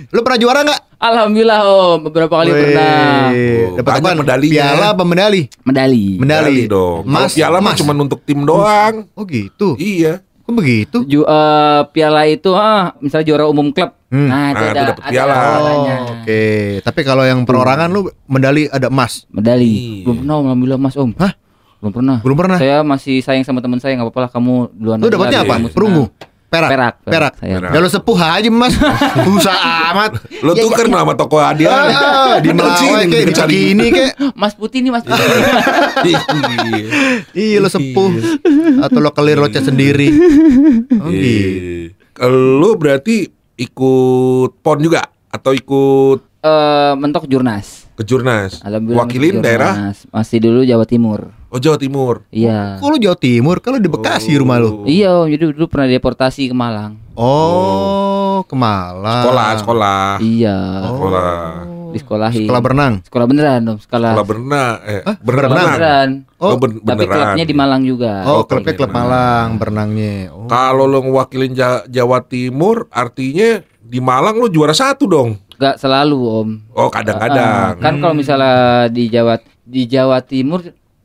C: Lu pernah juara nggak?
D: Alhamdulillah Om Beberapa kali
C: Wih,
D: pernah
B: Oh,
C: Dapat
B: banyak
C: apaan?
B: medalinya.
C: Piala apa medali?
D: Medali
C: Medali.
B: dong. Kalau
C: Emas,
B: piala mah
C: emas.
B: cuma untuk tim doang.
C: Oh gitu.
B: Iya.
C: Kok begitu?
D: Ju, eh, piala itu ah misalnya juara umum klub.
C: Hmm.
D: Nah, itu
B: Nah, itu
D: ada
B: dapet
D: ada
B: piala.
C: Oh, Oke, tapi kalau yang perorangan lu medali ada emas.
D: Medali.
B: Iya.
D: Belum pernah alhamdulillah Mas Om.
C: Hah?
D: Belum pernah.
C: Belum pernah.
D: Saya masih sayang sama teman saya, nggak apa-apa lah kamu duluan.
C: Lu dapatnya apa? Perunggu. Perak.
D: Perak,
C: Perak.
D: perak.
C: Ya lu sepuh aja, Mas. Susah amat.
B: Lo tuker nama toko hadiah.
C: Ah, di Melawai kayak di Cikini kayak.
D: Mas Putih nih Mas Putih.
B: Iya.
C: Iya lu sepuh atau lo kelir lo sendiri. Oh gitu.
B: Lo berarti ikut pon juga atau ikut
D: Eh, mentok Jurnas.
B: Ke Jurnas?
D: Alhamdulillah.
B: Wakilin daerah?
D: Masih dulu Jawa Timur.
B: Oh Jawa Timur.
D: Iya.
C: Kok lu Jawa Timur? Kalau di Bekasi rumah lu.
D: Iya Om, jadi dulu pernah deportasi ke Malang.
C: Oh, ke Malang.
B: Sekolah, sekolah.
D: Iya.
C: Oh.
B: Sekolah.
D: Disekolahin.
C: Sekolah berenang.
D: Sekolah beneran Om, sekolah.
B: Sekolah berenang. Eh,
C: Hah?
B: berenang.
D: Sekolah beneran.
C: Oh,
B: Oh, ben-
D: Tapi
B: beneran.
D: klubnya di Malang juga.
C: Oh,
B: Oh,
C: klubnya klub Malang berenangnya. Oh.
B: Kalau lo ngewakilin Ja- Jawa Timur, artinya di Malang lo juara satu dong.
D: Gak selalu Om.
B: Oh kadang-kadang.
D: Kan kalau misalnya di Jawa di Jawa Timur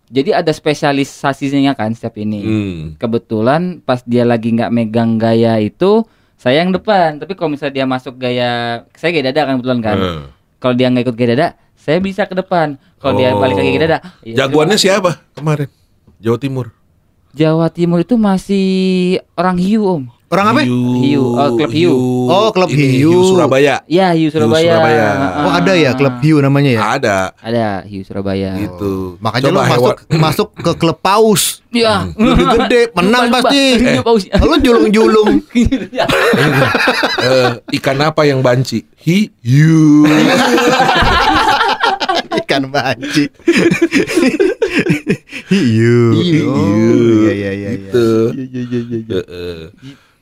D: jadi ada spesialisasinya kan setiap ini.
B: Hmm.
D: Kebetulan pas dia lagi nggak megang gaya itu saya yang depan. Tapi kalau misalnya dia masuk gaya saya gaya dada kan kebetulan kan.
B: Eh.
D: Kalau dia nggak ikut gaya dada, saya bisa ke depan. Kalau dia
B: Oh.
D: balik lagi gaya dada, ya
B: Jagoannya
D: udah.
B: siapa kemarin? Jawa Timur.
D: Jawa Timur itu masih orang hiu Om.
C: Orang apa?
D: Hiu, oh, klub Hiu.
C: Oh, klub
B: ini,
C: Hiu.
B: Surabaya.
D: Ya hiu Surabaya.
B: Surabaya.
C: Oh, ada ya klub hiu namanya ya?
B: Ada
D: Ada hiu Surabaya.
B: gitu.
C: Makanya
B: Coba
C: lu masuk
B: hewan-
C: masuk ke klub paus.
D: Iya.
C: Lebih gede, menang
D: Lupa,
C: pasti.
D: Iya, pausnya.
C: Lu julung-julung.
B: Eh, ikan apa yang banci? Hiu.
C: Ikan banci. Hiu.
B: Hiu.
C: Oh, Iya iya iya.
B: Gitu.
C: Iya iya iya iya. iya.
B: Heeh.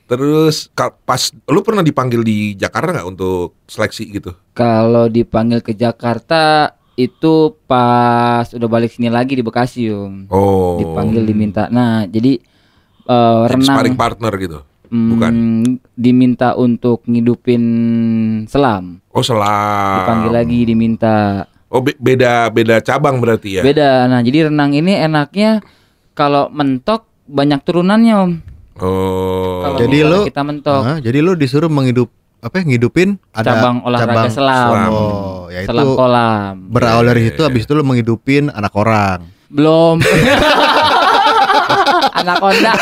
B: Terus pas lu pernah dipanggil di Jakarta nggak untuk seleksi gitu?
D: Kalau dipanggil ke Jakarta itu pas udah balik sini lagi di Bekasi, Om.
B: Oh.
D: Dipanggil diminta. Nah, jadi
B: Jadi
D: renang
B: sparring partner gitu.
D: mm,
B: bukan.
D: diminta untuk ngidupin selam.
B: Oh selam.
D: Dipanggil lagi diminta.
B: Oh be- beda beda cabang berarti ya.
D: Beda. Nah, jadi renang ini enaknya kalau mentok banyak turunannya, Om.
B: Oh.
D: Kalau
C: Jadi lu-
D: kita mentok
C: Ah, jadi lu disuruh menghidup apa ya, ngidupin ada
D: cabang olahraga selam.
B: selam.
C: Oh, ya itu
D: Selam kolam.
C: berawal dari
B: Iya,
C: itu
B: iya,
C: habis itu lu menghidupin anak orang.
D: Belum. Anaconda.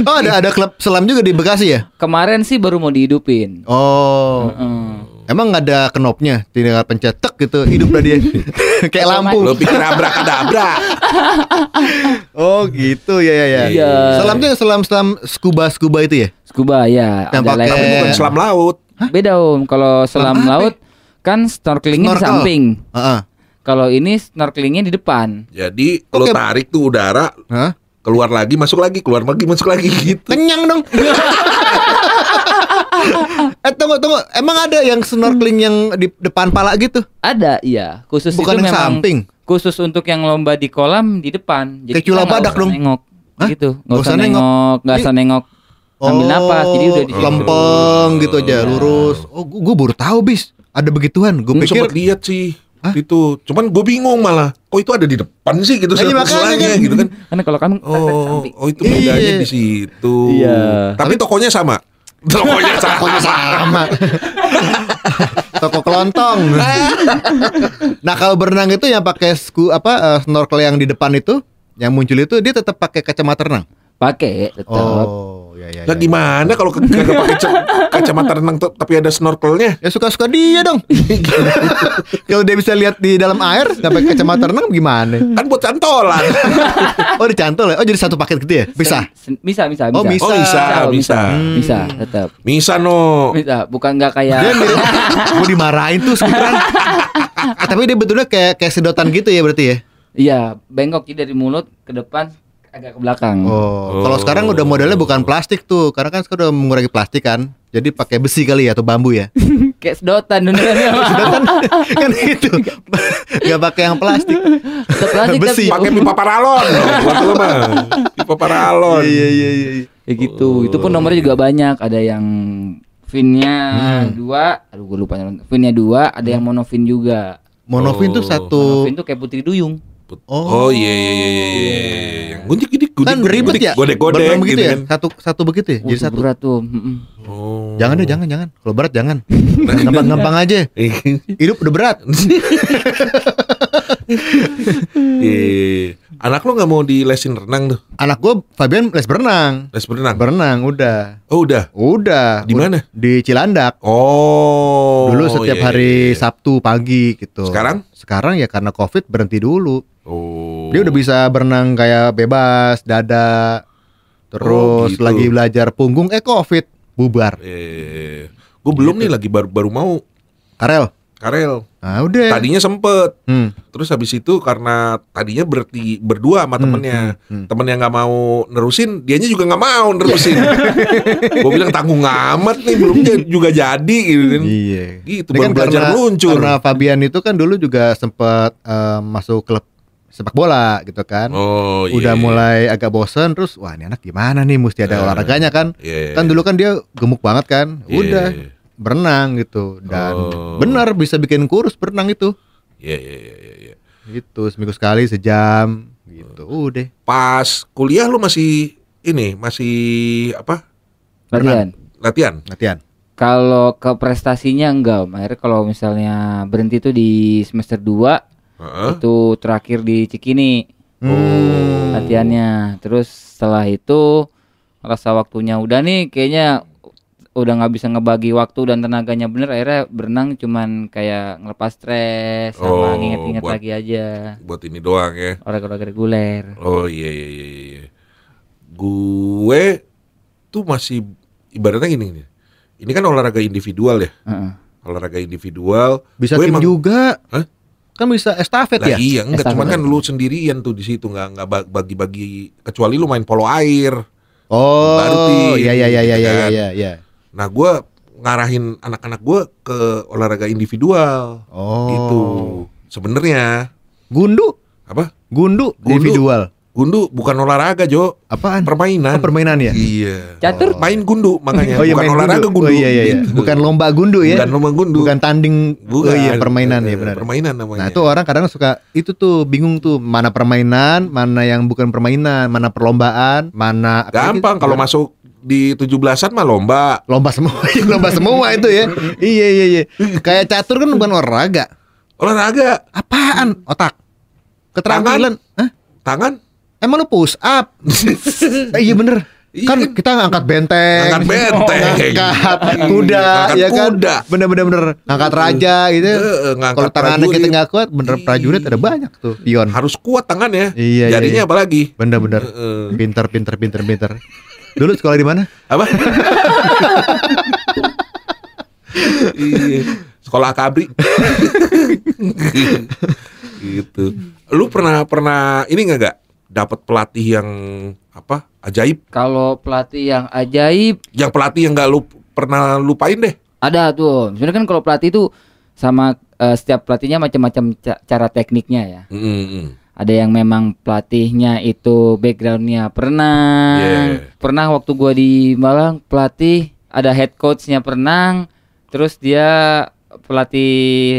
C: Oh, ada ada klub selam juga di Bekasi ya?
D: Kemarin sih baru mau dihidupin.
C: Oh.
D: Heeh.
C: Emang nggak ada knopnya, tinggal pencet tek gitu, hidup dia. Kayak lampu.
B: Lo pikir abrakadabra.
C: Oh, gitu ya ya ya.
D: Iya.
C: Selamnya selam selam scuba scuba itu ya?
D: Scuba ya,
C: Yang
D: ada
C: pakai-
B: Tapi bukan selam laut.
D: Beda Om, kalau selam laut kan snorkelingnya di
C: Snorkel.
D: samping.
C: Heeh.
D: Kalau ini snorkelingnya di depan.
B: Jadi lo
C: Oke.
B: tarik tuh udara,
C: Hah?
B: keluar lagi, masuk lagi, keluar lagi, masuk lagi gitu.
C: Kenyang dong. eh tunggu tunggu, emang ada yang snorkeling yang di depan pala gitu?
D: Ada, iya. Khusus
C: Bukan
D: itu
C: yang
D: memang
C: samping?
D: khusus untuk yang lomba di kolam di depan.
C: Kayak
D: kita
C: cula
D: nggak
C: badak dong.
D: Nengok.
C: Hah?
D: Gitu. Nggak
C: Nggak
D: usah
C: usah nengok.
D: nggak usah nengok. Ambil napas, jadi udah di
C: lempeng gitu aja,
D: Iya.
C: lurus. Oh, gua, gua baru tahu bis. Ada begituan. Gue
B: Gue
C: pikir
B: sempat lihat sih itu. Cuman gue bingung malah. Kok itu ada di depan sih gitu
C: Nah, makanya
B: selangnya
C: kan.
B: gitu kan.
D: Karena kalau kami
B: Oh, oh itu bedanya
C: Iya.
B: di situ.
D: Iya.
B: Tapi tokonya sama. Tokonya sama.
C: Tokonya sama. Toko kelontong. nah kalau berenang itu yang pakai sku apa eh, snorkel yang di depan itu, yang muncul itu dia tetap pakai kacamata renang.
D: pakai tetap.
C: Oh, ya ya.
B: Lah
C: ya.
B: gimana kalau ke- kagak pakai ca- kacamata renang tuh, tapi ada snorkelnya?
C: Ya suka-suka dia dong. kalau dia bisa lihat di dalam air nggak pakai kacamata renang gimana?
B: Kan buat cantolan.
C: Oh dicantol ya? Oh jadi satu paket gitu ya? Bisa?
D: Sen- Bisa, bisa, bisa.
C: Oh, bisa.
B: Oh bisa,
D: bisa.
B: bisa.
D: Bisa, tetap.
B: Bisa no.
D: Bisa, bukan nggak kayak
C: Dia Gue dimarahin tuh sekarang Tapi dia betulnya kayak kayak sedotan gitu ya berarti ya
D: Iya, bengkok dari mulut ke depan agak ke belakang.
C: Oh, kalau sekarang udah modelnya bukan plastik tuh Karena kan sekarang udah mengurangi plastik kan Jadi pakai besi kali ya atau bambu ya
D: Kayak sedotan beneran.
C: Sedotan kan itu Gak pakai yang plastik
D: Tetap plastik
C: Besi.
B: Pakai pipa paralon. Mah. Pipa paralon.
C: Iya iya iya iya.
D: ya gitu. Itu pun nomornya juga banyak. Ada yang finnya
C: Hmm.
D: dua, aduh gue lupa. Finnya dua, ada yang monofin juga.
C: Monofin tuh
B: Oh.
C: satu
D: Monofin tuh kayak putri duyung.
C: Oh.
B: Oh iya iya iya iya. iya. Yang gundik gundik gundik.
C: Kan ribet ya
B: Godek godek gitu
C: ya
B: kan.
C: Satu satu begitu ya
D: Oh,
C: Jadi satu
D: berat tuh.
B: Oh.
C: Jangan deh jangan jangan Kalau berat jangan Gampang-gampang aja Hidup udah berat
B: Iya. Anak lo nggak mau di lesin renang tuh?
C: Anak gue Fabian les berenang
B: Les berenang.
C: Berenang udah
B: Oh udah.
C: Udah
B: Di mana?
C: Di Cilandak
B: Oh.
C: Dulu setiap
B: iya,
C: hari
B: iya, iya.
C: Sabtu pagi gitu.
B: Sekarang?
C: Sekarang ya karena Covid berhenti dulu.
B: Oh.
C: Dia udah bisa berenang kayak bebas, dada. Terus
B: Oh, gitu.
C: lagi belajar punggung eh Covid bubar.
B: Eh, gue belum
C: Gitu.
B: nih lagi baru baru mau
C: Karel.
B: Karel.
C: Nah, udah.
B: Tadinya sempet.
C: Hmm.
B: Terus habis itu karena tadinya berarti berdua sama
C: Hmm,
B: temennya.
C: hmm, hmm.
B: Temennya nggak mau nerusin, dianya juga nggak mau nerusin. gue bilang tanggung amat nih, belum juga jadi gitu kan.
C: Iya.
B: Gitu
C: Ini
B: baru
C: kan
B: belajar
C: karena,
B: meluncur.
C: Karena Fabian itu kan dulu juga sempat eh, masuk klub sepak bola gitu kan.
B: Oh iya.
C: Udah mulai agak bosen terus wah ini anak gimana nih mesti ada
B: Eh,
C: olahraganya kan.
B: Iya.
C: Kan dulu kan dia gemuk banget kan.
B: Iya.
C: Udah berenang gitu dan
B: Oh.
C: benar bisa bikin kurus berenang itu.
B: Iya iya iya iya. iya.
C: Gitu seminggu sekali sejam gitu. Udah.
B: Pas kuliah lu masih ini masih apa?
D: Latihan.
B: Latihan.
C: Latihan.
D: Kalau ke prestasinya enggak, Om. akhirnya kalau misalnya berhenti tuh di semester 2
B: Heeh.
D: itu terakhir di Cikini
C: Hmm.
D: latihannya. Terus setelah itu rasa waktunya udah nih kayaknya udah nggak bisa ngebagi waktu dan tenaganya bener akhirnya berenang cuman kayak ngelepas stres
B: Oh,
D: sama nginget-nginget
B: buat-
D: lagi aja
B: Buat ini doang ya.
D: olahraga reguler.
B: Oh iya iya iya iya. Gue tuh masih ibaratnya gini nih. Ini kan olahraga individual ya.
D: Heeh.
B: Olahraga individual.
C: Bisa
B: Gue
C: tim
B: emang-
C: juga.
B: Hah?
C: Kan bisa estafet
B: Lah
C: ya?
B: iya enggak
D: Estafet.
B: cuman kan lu sendirian tuh di situ nggak nggak ba- bagi-bagi kecuali lu main polo air.
C: Oh,
B: Baru tim,
C: iya iya iya iya
B: gitu
C: iya
B: kan.
C: iya iya.
B: Nah gue ngarahin anak-anak gue ke olahraga individual
C: Oh.
B: gitu. Sebenarnya
C: Gundu,
B: apa?
C: gundu,
B: Gundu.
C: individual.
B: Gundu bukan olahraga Jo,
C: Apaan?
B: permainan.
C: Oh, permainan ya?
B: Iya.
D: Catur?
B: Main gundu makanya
C: Oh iya
B: bukan
C: main
B: olahraga
C: gundu.
B: gundu.
C: Oh iya iya iya.
B: Gitu.
C: Bukan lomba gundu ya.
B: Bukan lomba gundu.
C: Bukan tanding.
B: Bukan.
C: Oh iya permainan ya benar.
B: Permainan namanya.
C: Nah itu orang kadang suka itu tuh bingung tuh mana permainan, mana yang bukan permainan, mana perlombaan, mana
B: gampang kalau masuk di 17-an mah lomba.
C: lomba semua, lomba semua itu ya. iya iya iya. Kayak catur kan bukan olahraga.
B: Olahraga,
C: Apaan? Otak. Keterampilan. Hah?
B: tangan,
C: Emang lu push up? eh, iya bener.
B: Iya
C: Kan
B: kan?
C: kita ngangkat benteng,
B: Angkat benteng.
C: ngangkat kuda,
B: Ngangkat
C: ya kan?
B: kuda.
C: Bener-bener bener. ngangkat raja gitu.
B: Ngangkat
C: Kalau tangannya kita nggak kuat, bener
B: Iya.
C: prajurit ada banyak tuh pion.
B: harus kuat tangannya.
C: Iya, iya,
B: Jadinya
C: iya.
B: apalagi?
C: Bener-bener.
B: Heeh.
C: Pinter, pinter, pinter, pinter. Dulu sekolah di mana?
B: Apa? Iya. Sekolah akabri. gitu. Lu pernah pernah ini nggak gak dapat pelatih yang apa ajaib?
D: Kalau pelatih yang ajaib
B: Yang pelatih yang nggak lu pernah lupain deh.
D: ada tuh. Sebenarnya kan kalau pelatih itu sama eh, setiap pelatihnya macam-macam ca- cara tekniknya ya.
B: Mm-mm.
D: Ada yang memang pelatihnya itu backgroundnya pernah,
B: Yeah.
D: pernah waktu gua di Malang pelatih ada head coachnya pernah, terus dia pelatih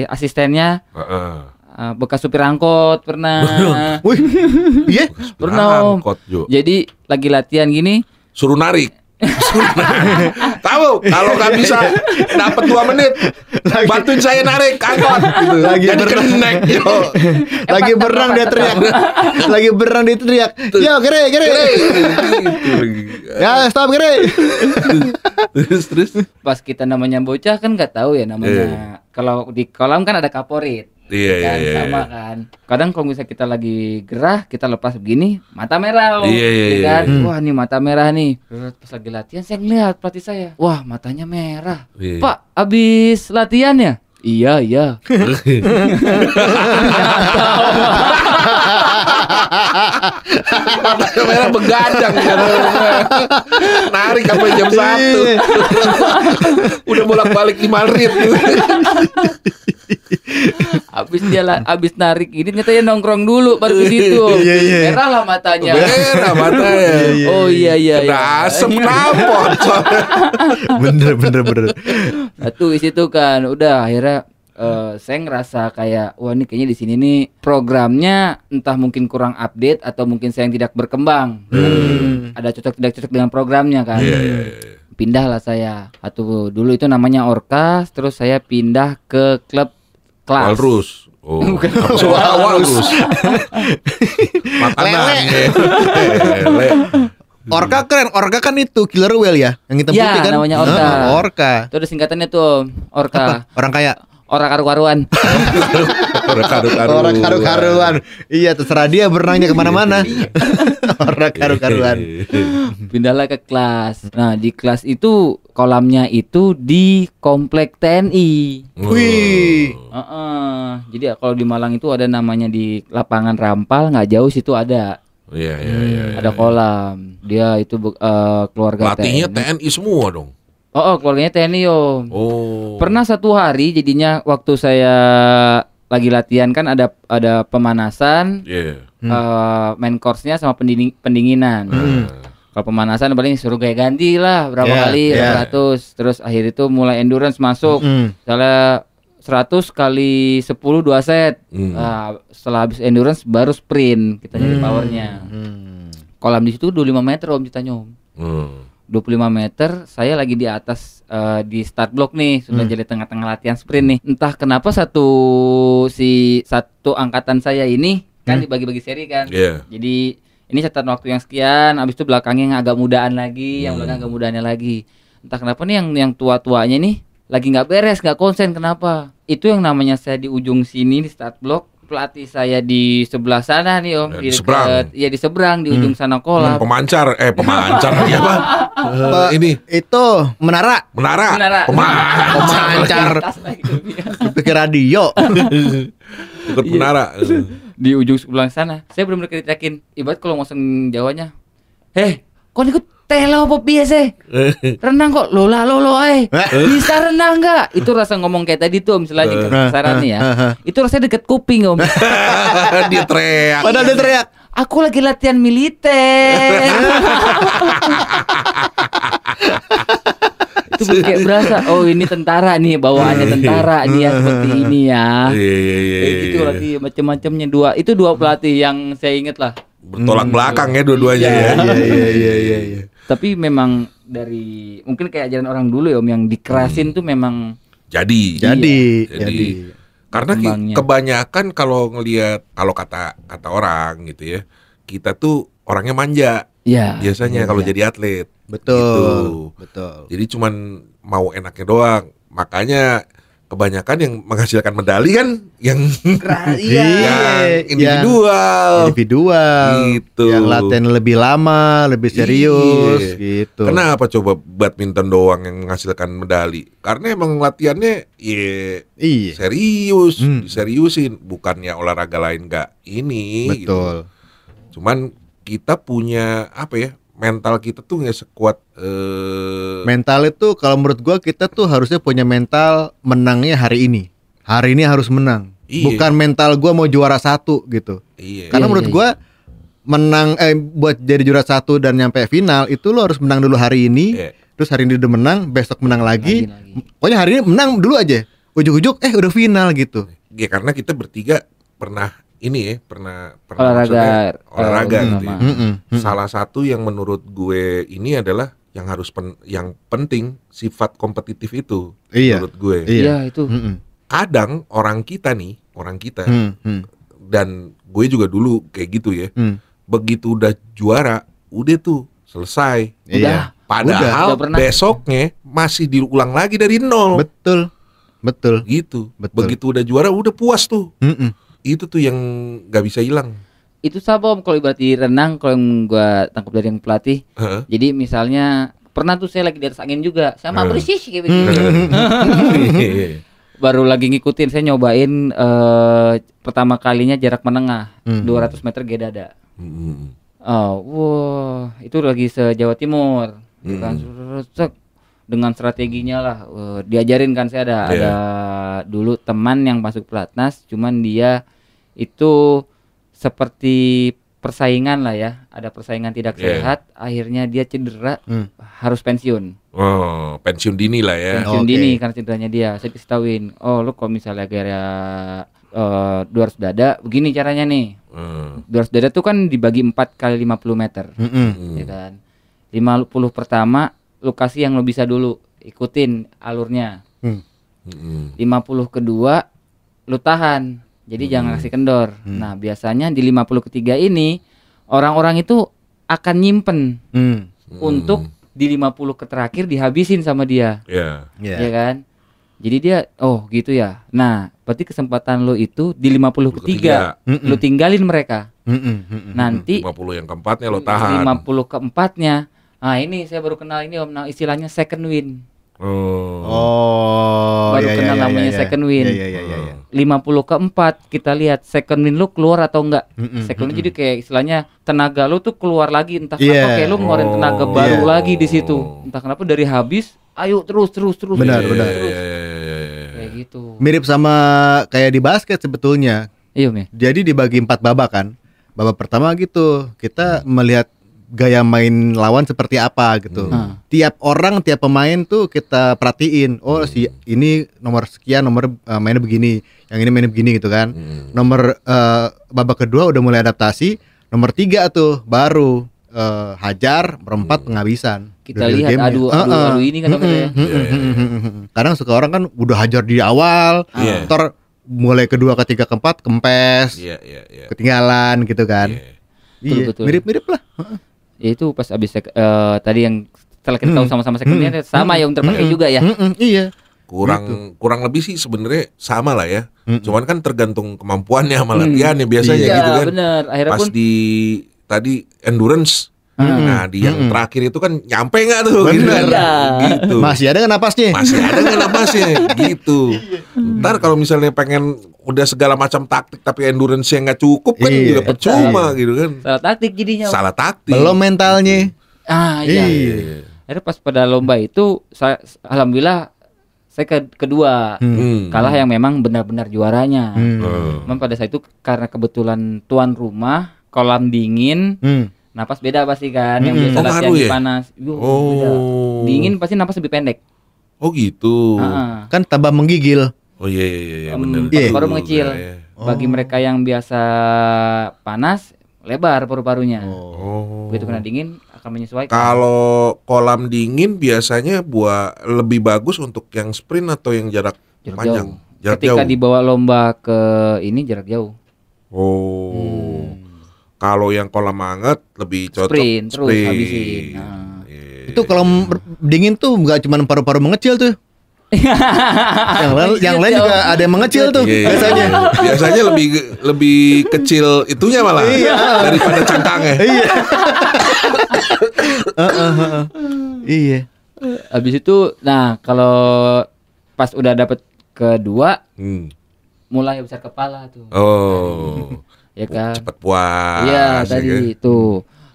D: asistennya
B: Heeh.
D: Eh, bekas supir angkot pernah,
C: Wih, iya.
D: pernah.
B: Angkot, Jo.
D: Jadi lagi latihan gini,
B: Suruh narik. Suruh narik. Tahu kalau nggak bisa dapat dua menit, bantuin saya narik angkot. Gitu.
C: Lagi
B: Jadi
C: berenang.
B: kenek.
C: Lagi berang dia teriak. Lagi berang dia teriak. Yo, kere, kere. Ya, stop kere.
B: terus terus.
D: pas kita namanya bocah kan nggak tahu ya namanya. Kalau di kolam kan ada kaporit.
B: Iya, iya,
D: kan,
B: iya,
D: sama kan. Kadang kalau misalnya kita lagi gerah, kita lepas begini, mata merah.
B: Iya, iya,
D: Ya
B: iya.
D: kan? Wah, nih mata merah nih. Terus Pas lagi latihan saya ngeliat pelatih saya. Wah, matanya merah.
B: Iya.
D: Pak, abis latihan ya? Iya, iya.
B: Matanya merah begadang Narik sampai jam satu Udah bolak-balik lima rit
D: Abis dia abis narik ini ternyata dia nongkrong dulu baru ke situ.
C: Iya, iya.
D: Merah lah matanya.
B: Merah matanya
D: Oh iya iya.
B: Kena
D: iya.
B: asem knalpot
C: Bener, bener, bener.
D: Satu di situ kan, udah akhirnya eh, saya ngerasa kayak wah ini kayaknya di sini nih programnya entah mungkin kurang update atau mungkin saya yang tidak berkembang. Ada cocok tidak cocok dengan programnya kan.
B: Iya iya iya
D: Pindahlah saya. Atau dulu itu namanya Orkas, terus saya pindah ke klub kelas.
B: Walrus Oh,
D: Bukan.
B: Walrus. Makanan. Lele.
C: Orka keren, Orka kan itu killer whale ya, yang hitam
D: Ya,
C: putih kan?
D: namanya orca.
C: Ah, orka.
D: Itu ada singkatannya tuh Orka.
C: Orang kaya.
D: Orang karu-karuan.
B: Orang karu-karu.
C: Orang karu-karuan. Iya, terserah dia berenangnya ke mana-mana. Orang karu-karuan.
D: Pindahlah ke kelas. Nah, di kelas itu kolamnya itu di komplek TNI.
C: Wih.
D: Heeh. Jadi ya, kalau di Malang itu ada namanya di lapangan Rampal, nggak jauh situ ada.
B: Iya iya iya.
D: Ada kolam. Dia itu eh, keluarga
B: Pelatihnya
D: TNI.
B: TNI semua dong.
D: Oh, oh, keluarganya TNI om.
B: Oh.
D: Pernah satu hari jadinya waktu saya lagi latihan kan ada ada pemanasan,
B: Iya.
D: eh, main course-nya sama pendingin, pendinginan. Kalau pemanasan paling suruh gaya ganti lah berapa
C: Ya,
D: kali,
C: ya.
D: berapa ratus. Terus akhir itu mulai endurance masuk.
C: Hmm.
D: Misalnya 100 kali 10 dua set.
B: Hmm.
D: Nah, setelah habis endurance baru sprint kita nyari powernya.
C: Hmm.
D: Kolam di situ 25 meter om ditanya om.
B: Hmm.
D: 25 meter saya lagi di atas eh, di start block nih sudah jadi tengah-tengah latihan sprint nih. Entah kenapa satu si satu angkatan saya ini kan dibagi-bagi seri kan.
B: Iya.
D: jadi ini catatan waktu yang sekian habis itu belakangnya yang agak mudaan lagi yang belakang agak mudaannya lagi. Entah kenapa nih yang yang tua-tuanya nih lagi nggak beres nggak konsen kenapa? Itu yang namanya saya di ujung sini di start block pelatih saya di sebelah sana nih om
B: Ya, di seberang.
D: ya di seberang di ujung sana kolam
B: Pemancar, eh pemancar lagi apa? Eh, ini
C: Itu menara.
B: menara.
D: Menara.
B: Pemancar.
C: Pemancar. Pikir radio.
B: Ikut menara.
D: di ujung sebelah sana saya belum benar yakin ibarat kalau ngomong Jawanya heh kau ikut telo apa biasa renang kok lola lolo eh bisa renang nggak itu rasa ngomong kayak tadi tuh misalnya di kesaran nih ya itu rasanya deket kuping om
B: Dia teriak.
C: Padahal dia teriak.
D: aku lagi latihan militer itu kayak berasa oh ini tentara nih bawaannya tentara nih ya seperti ini ya
B: Iya iya iya. Iya,
D: gitu
B: iya.
D: lagi macam-macamnya dua itu dua pelatih yang saya inget lah
B: Bertolak belakang ya dua-duanya ya.
C: Iya iya iya iya iya.
D: Tapi memang dari mungkin kayak ajaran orang dulu ya om yang dikerasin tuh memang
B: Jadi.
C: Jadi,
B: Jadi,
C: jadi.
B: karena
D: Kembangnya.
B: kebanyakan kalau ngelihat kalau kata kata orang gitu ya, kita tuh orangnya manja
D: ya
B: biasanya kalau jadi atlet.
C: Betul.
B: Gitu.
C: Betul.
B: Jadi cuman mau enaknya doang. Makanya kebanyakan yang menghasilkan medali kan yang
C: Iya.
B: yang individual.
C: individual.
B: Gitu.
C: Yang latihan lebih lama, lebih serius
B: Iya.
C: gitu.
B: Kenapa coba badminton doang yang menghasilkan medali? Karena emang latihannya ya
C: Iya.
B: serius,
C: Hmm.
B: diseriusin, bukannya olahraga lain nggak ini. gitu.
C: Betul.
B: Cuman kita punya apa ya? Mental kita tuh nggak sekuat eh
C: Mental itu kalau menurut gua kita tuh harusnya punya mental menangnya hari ini. hari ini harus menang.
B: Iya.
C: Bukan mental gua mau juara satu gitu.
B: Iya.
C: Karena
D: Iya,
C: menurut
D: iya,
C: gua menang eh buat jadi juara satu dan nyampe final itu lo harus menang dulu hari ini.
B: Iya.
C: Terus hari ini udah menang, besok menang lagi.
D: Lagi, lagi.
C: Pokoknya hari ini menang dulu aja. Ujuk-ujuk eh udah final gitu.
B: Ya karena kita bertiga pernah ini ya, pernah pernah
D: Olahraga, eh,
B: olahraga
D: lama.
B: gitu ya.
C: Mm-mm. Mm-mm.
B: Salah satu yang menurut gue ini adalah yang harus pen- yang penting sifat kompetitif itu
C: Iya.
B: menurut gue.
C: Iya.
D: Iya itu.
C: Mm-mm.
B: Kadang orang kita nih, orang kita
C: Hmm, hmm,
B: dan gue juga dulu kayak gitu ya.
C: hmm.
B: Begitu udah juara, udah tuh selesai.
C: Iya.
B: Padahal
D: Udah
B: besoknya masih diulang lagi dari nol.
C: Betul. Betul.
B: gitu.
C: Betul.
B: Begitu udah juara udah puas tuh.
C: Mm-mm.
B: Itu tuh yang nggak bisa hilang.
D: Itu sama om kalau ibarat di renang kalau yang gua tangkap dari yang pelatih.
B: Heeh.
D: Jadi misalnya pernah tuh saya lagi di atas angin juga sama
B: Hmm.
D: bersih kayak begitu.
B: Iya.
D: Baru lagi ngikutin saya nyobain eh, pertama kalinya jarak menengah
C: Hmm.
D: 200 meter gedada.
B: Mm.
D: Oh, wah, itu lagi se Jawa Timur.
B: Hmm.
D: Kan. Dengan strateginya lah eh, diajarin kan saya ada
B: Iya.
D: ada dulu teman yang masuk pelatnas cuman dia itu seperti persaingan lah ya ada persaingan tidak
B: Iya.
D: sehat akhirnya dia cedera
C: Hmm.
D: harus pensiun
B: Oh, pensiun dini lah ya.
D: pensiun
C: Oke.
D: dini karena cederanya dia saya kasih tauin oh lu kalau misalnya gara eh 200 dada begini caranya nih
B: Hmm.
D: 200 dada tuh kan dibagi 4 kali 50 meter
C: Mm-mm.
D: ya kan 50 pertama lu kasih yang lo bisa dulu ikutin alurnya
C: Hmm.
B: Mm.
D: 50 kedua lu tahan jadi jangan kasih kendor nah biasanya di 50 ketiga ini orang-orang itu akan nyimpen
C: Hmm.
D: untuk di 50 ke terakhir dihabisin sama dia
B: Ya.
C: Iya.
D: ya kan jadi dia oh gitu ya nah berarti kesempatan lo itu di 50 ketiga
C: Mm-mm.
D: lu tinggalin mereka
C: Mm-mm. Mm-mm.
D: nanti
B: 50 yang keempatnya lo tahan.
D: 50 keempatnya nah ini saya baru kenal ini om nah istilahnya second win
B: Oh.
C: Oh,
D: Baru
C: iya,
D: kenal
C: iya,
D: namanya
C: iya,
D: second win.
C: Iya, iya, iya, iya.
D: 50 keempat kita lihat second win lu keluar atau enggak
C: Mm-mm,
D: second win
C: mm-mm.
D: jadi kayak istilahnya tenaga lu tuh keluar lagi entah
C: Iya.
D: kenapa kayak lu ngeluarin tenaga
B: Oh.
D: baru
C: Iya.
D: lagi di situ entah kenapa dari habis ayo terus terus terus
C: Benar,
D: terus,
C: benar.
D: terus.
B: Iya, iya, iya, iya, iya.
D: kayak gitu
C: Mirip sama kayak di basket sebetulnya.
D: iya Mi
C: Jadi dibagi empat babak kan. Babak pertama gitu, kita melihat gaya main lawan seperti apa gitu.
D: Hmm.
C: Tiap orang, tiap pemain tuh kita perhatiin. Oh si ini nomor sekian, nomor eh, mainnya begini, yang ini mainnya begini gitu kan.
B: Hmm.
C: Nomor eh, babak kedua udah mulai adaptasi. Nomor tiga tuh baru eh, hajar, berempat penghabisan.
D: kita lihat adu adu,
C: Heeh.
D: adu ini kan namanya ya.
C: Kadang suka orang kan udah hajar di awal,
B: Iya.
C: ntar mulai kedua, ketiga, keempat kempes,
B: Iya, iya, iya.
C: ketinggalan gitu kan.
B: Iya.
C: Iya, mirip-mirip lah.
D: Ya itu pas abis sek- eh, tadi yang setelah kita tahu
C: Hmm.
D: sama-sama win
C: Hmm.
D: sama yang terpakai
C: Mm-mm,
D: juga ya
C: mm-mm, iya.
B: Kurang kurang lebih sih sebenarnya sama lah ya.
C: Mm-mm.
B: Cuman kan tergantung kemampuannya sama
D: Hmm.
B: latihannya biasanya
C: Iya,
B: gitu kan.
D: bener akhirnya
B: Pas
D: pun
B: di tadi endurance
D: Hmm.
B: Nah di yang
C: Mm-mm.
B: terakhir itu kan nyampe nggak tuh gitu
C: Bener.
B: kan?
D: Iya.
B: Gitu.
C: Masih ada nggak napasnya?
B: Masih ada nggak napasnya gitu. Ntar kalau misalnya pengen udah segala macam taktik tapi endurance yang nggak cukup kan
C: Iya,
B: juga percuma gitu kan.
D: salah taktik jadinya.
B: Salah taktik.
C: Belum mentalnya.
D: ah iya
C: Iya.
D: akhirnya pas pada lomba itu saya alhamdulillah saya ke kedua
B: Hmm.
D: kalah yang memang benar-benar juaranya
C: Hmm.
B: Hmm.
D: Cuman pada saat itu karena kebetulan tuan rumah kolam dingin
C: Hmm.
D: Napas beda pasti kan yang
C: Hmm.
D: biasa
B: Oh,
D: latihan di
B: ya?
D: panas Yo,
B: Oh.
D: beda. dingin pasti napas lebih pendek
B: Oh gitu.
D: Ah,
C: Kan tambah menggigil.
B: Oh iya iya iya, iya benar.
C: Iya.
D: paru-paru
B: juga,
D: mengecil.
B: ya.
D: bagi mereka yang biasa panas lebar paru-parunya
B: Oh.
D: begitu kena dingin akan menyesuaikan
B: Kalau kolam dingin biasanya buat lebih bagus untuk yang sprint atau yang jarak,
D: jarak
B: panjang.
D: jauh
B: Jarak
D: ketika
B: jauh.
D: dibawa lomba ke ini jarak jauh
B: Oh. Kalau yang kolam hangat lebih cocok
D: Sprint, terus habisin. Nah.
B: Iya.
C: Itu kalau dingin tuh nggak cuma paru-paru mengecil tuh. yang lain, yang lain juga ada yang mengecil tuh
B: Iya, iya,
C: biasanya.
B: iya. Biasanya lebih lebih kecil itunya malah daripada cangkangnya.
C: Iya. Heeh, heeh. Iya.
D: habis itu nah kalau pas udah dapet kedua
B: Hmm.
D: mulai besar kepala tuh
B: Oh.
D: Ya kan
B: Cepat puas.
D: Iya
B: ya
D: tadi
B: kan?
D: itu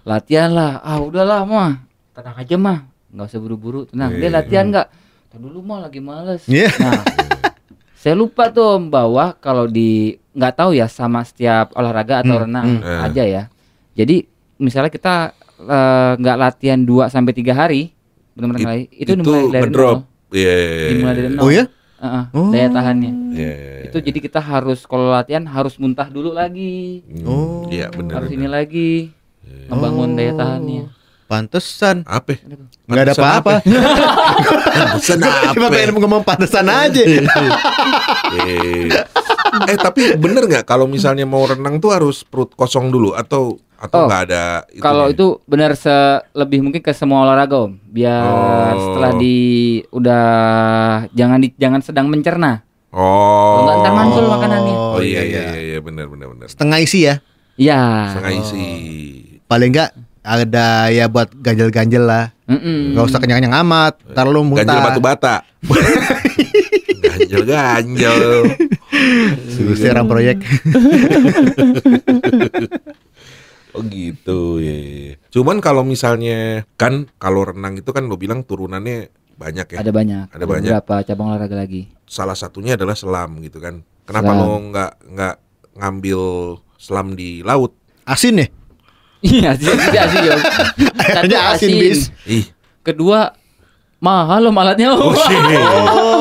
D: latihan lah. Ah udahlah mah tenang aja mah nggak usah buru-buru tenang. Dia
B: Iya.
D: latihan nggak? Tadi dulu mah lagi males.
C: Iya.
D: Nah Saya lupa tuh Om, bahwa kalau di nggak tahu ya sama setiap olahraga atau
C: Hmm,
D: renang
B: hmm.
D: Aja ya. Jadi misalnya kita eh, nggak latihan 2 sampai tiga hari, benar-benar
B: It-
D: nggak- itu, dimulai dari
B: ngedrop.
D: nol.
B: Iya.
D: Dimulai dari nol.
C: Oh ya?
D: Heeh,
C: Oh.
D: daya tahannya.
B: Iya.
D: Itu jadi kita harus kalau latihan harus muntah dulu lagi.
B: Oh. Iya benar.
D: harus
B: benar.
D: ini lagi ngebangun daya tahannya.
C: Pantesan.
B: Apa?
C: Nggak ada apa-apa.
B: Pantesan apa?
C: Cuma pengen ngomong pantesan aja.
B: Eh. eh tapi bener nggak kalau misalnya mau renang tuh harus perut kosong dulu atau atau
D: Oh,
B: nggak ada itunya?
D: Kalau itu benar se lebih mungkin ke semua olahraga om, biar
B: Oh.
D: setelah di udah jangan di, jangan sedang mencerna.
B: oh
D: nggak ntar mantul makanannya.
B: oh iya iya iya, iya benar benar benar
C: Setengah isi ya.
D: Iya.
B: setengah isi
C: Paling enggak ada ya buat ganjel-ganjel lah.
D: Mm-mm.
C: Gak usah kenyang-kenyang amat. Ntar lu muntah.
B: ganjel batu bata ganjel ganjel
C: Susah orang proyek.
B: oh gitu ya, cuman kalau misalnya kan kalau renang itu kan lo bilang turunannya banyak ya
D: Ada banyak.
B: Ada banyak.
D: Beberapa cabang olahraga lagi.
B: salah satunya adalah selam gitu kan kenapa
D: Selam.
B: lo nggak nggak ngambil selam di laut
C: Asin ya?
D: Iya, sih, sih, sih, Om. Satu
C: Airnya asin, bis.
B: ih
D: Kedua mahal loh alatnya.
B: Oh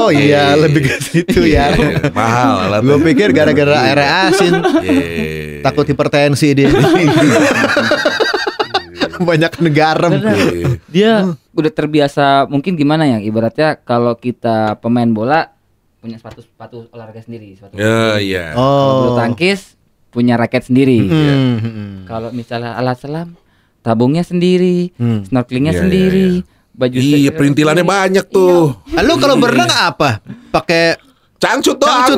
C: Oh iya, lebih ke situ ya.
B: Iya, mahal alatnya.
C: Gue pikir gara-gara airnya asin.
B: Iya.
C: Takut hipertensi dia. Banyak negara.
B: Iya.
D: Dia udah terbiasa mungkin gimana ya ibaratnya kalau kita pemain bola punya sepatu sepatu olahraga sendiri, sepatu.
B: Ya, iya.
D: Kalau bulu
C: Oh.
D: tangkis punya raket sendiri.
C: Hmm, hmm.
D: Kalau misalnya alat selam, tabungnya sendiri,
C: Hmm.
D: snorkelingnya
B: Iya,
D: sendiri, baju
B: Iya, perintilannya banyak tuh.
C: Lalu kalau berenang apa? Pakai
B: Cangcut doang.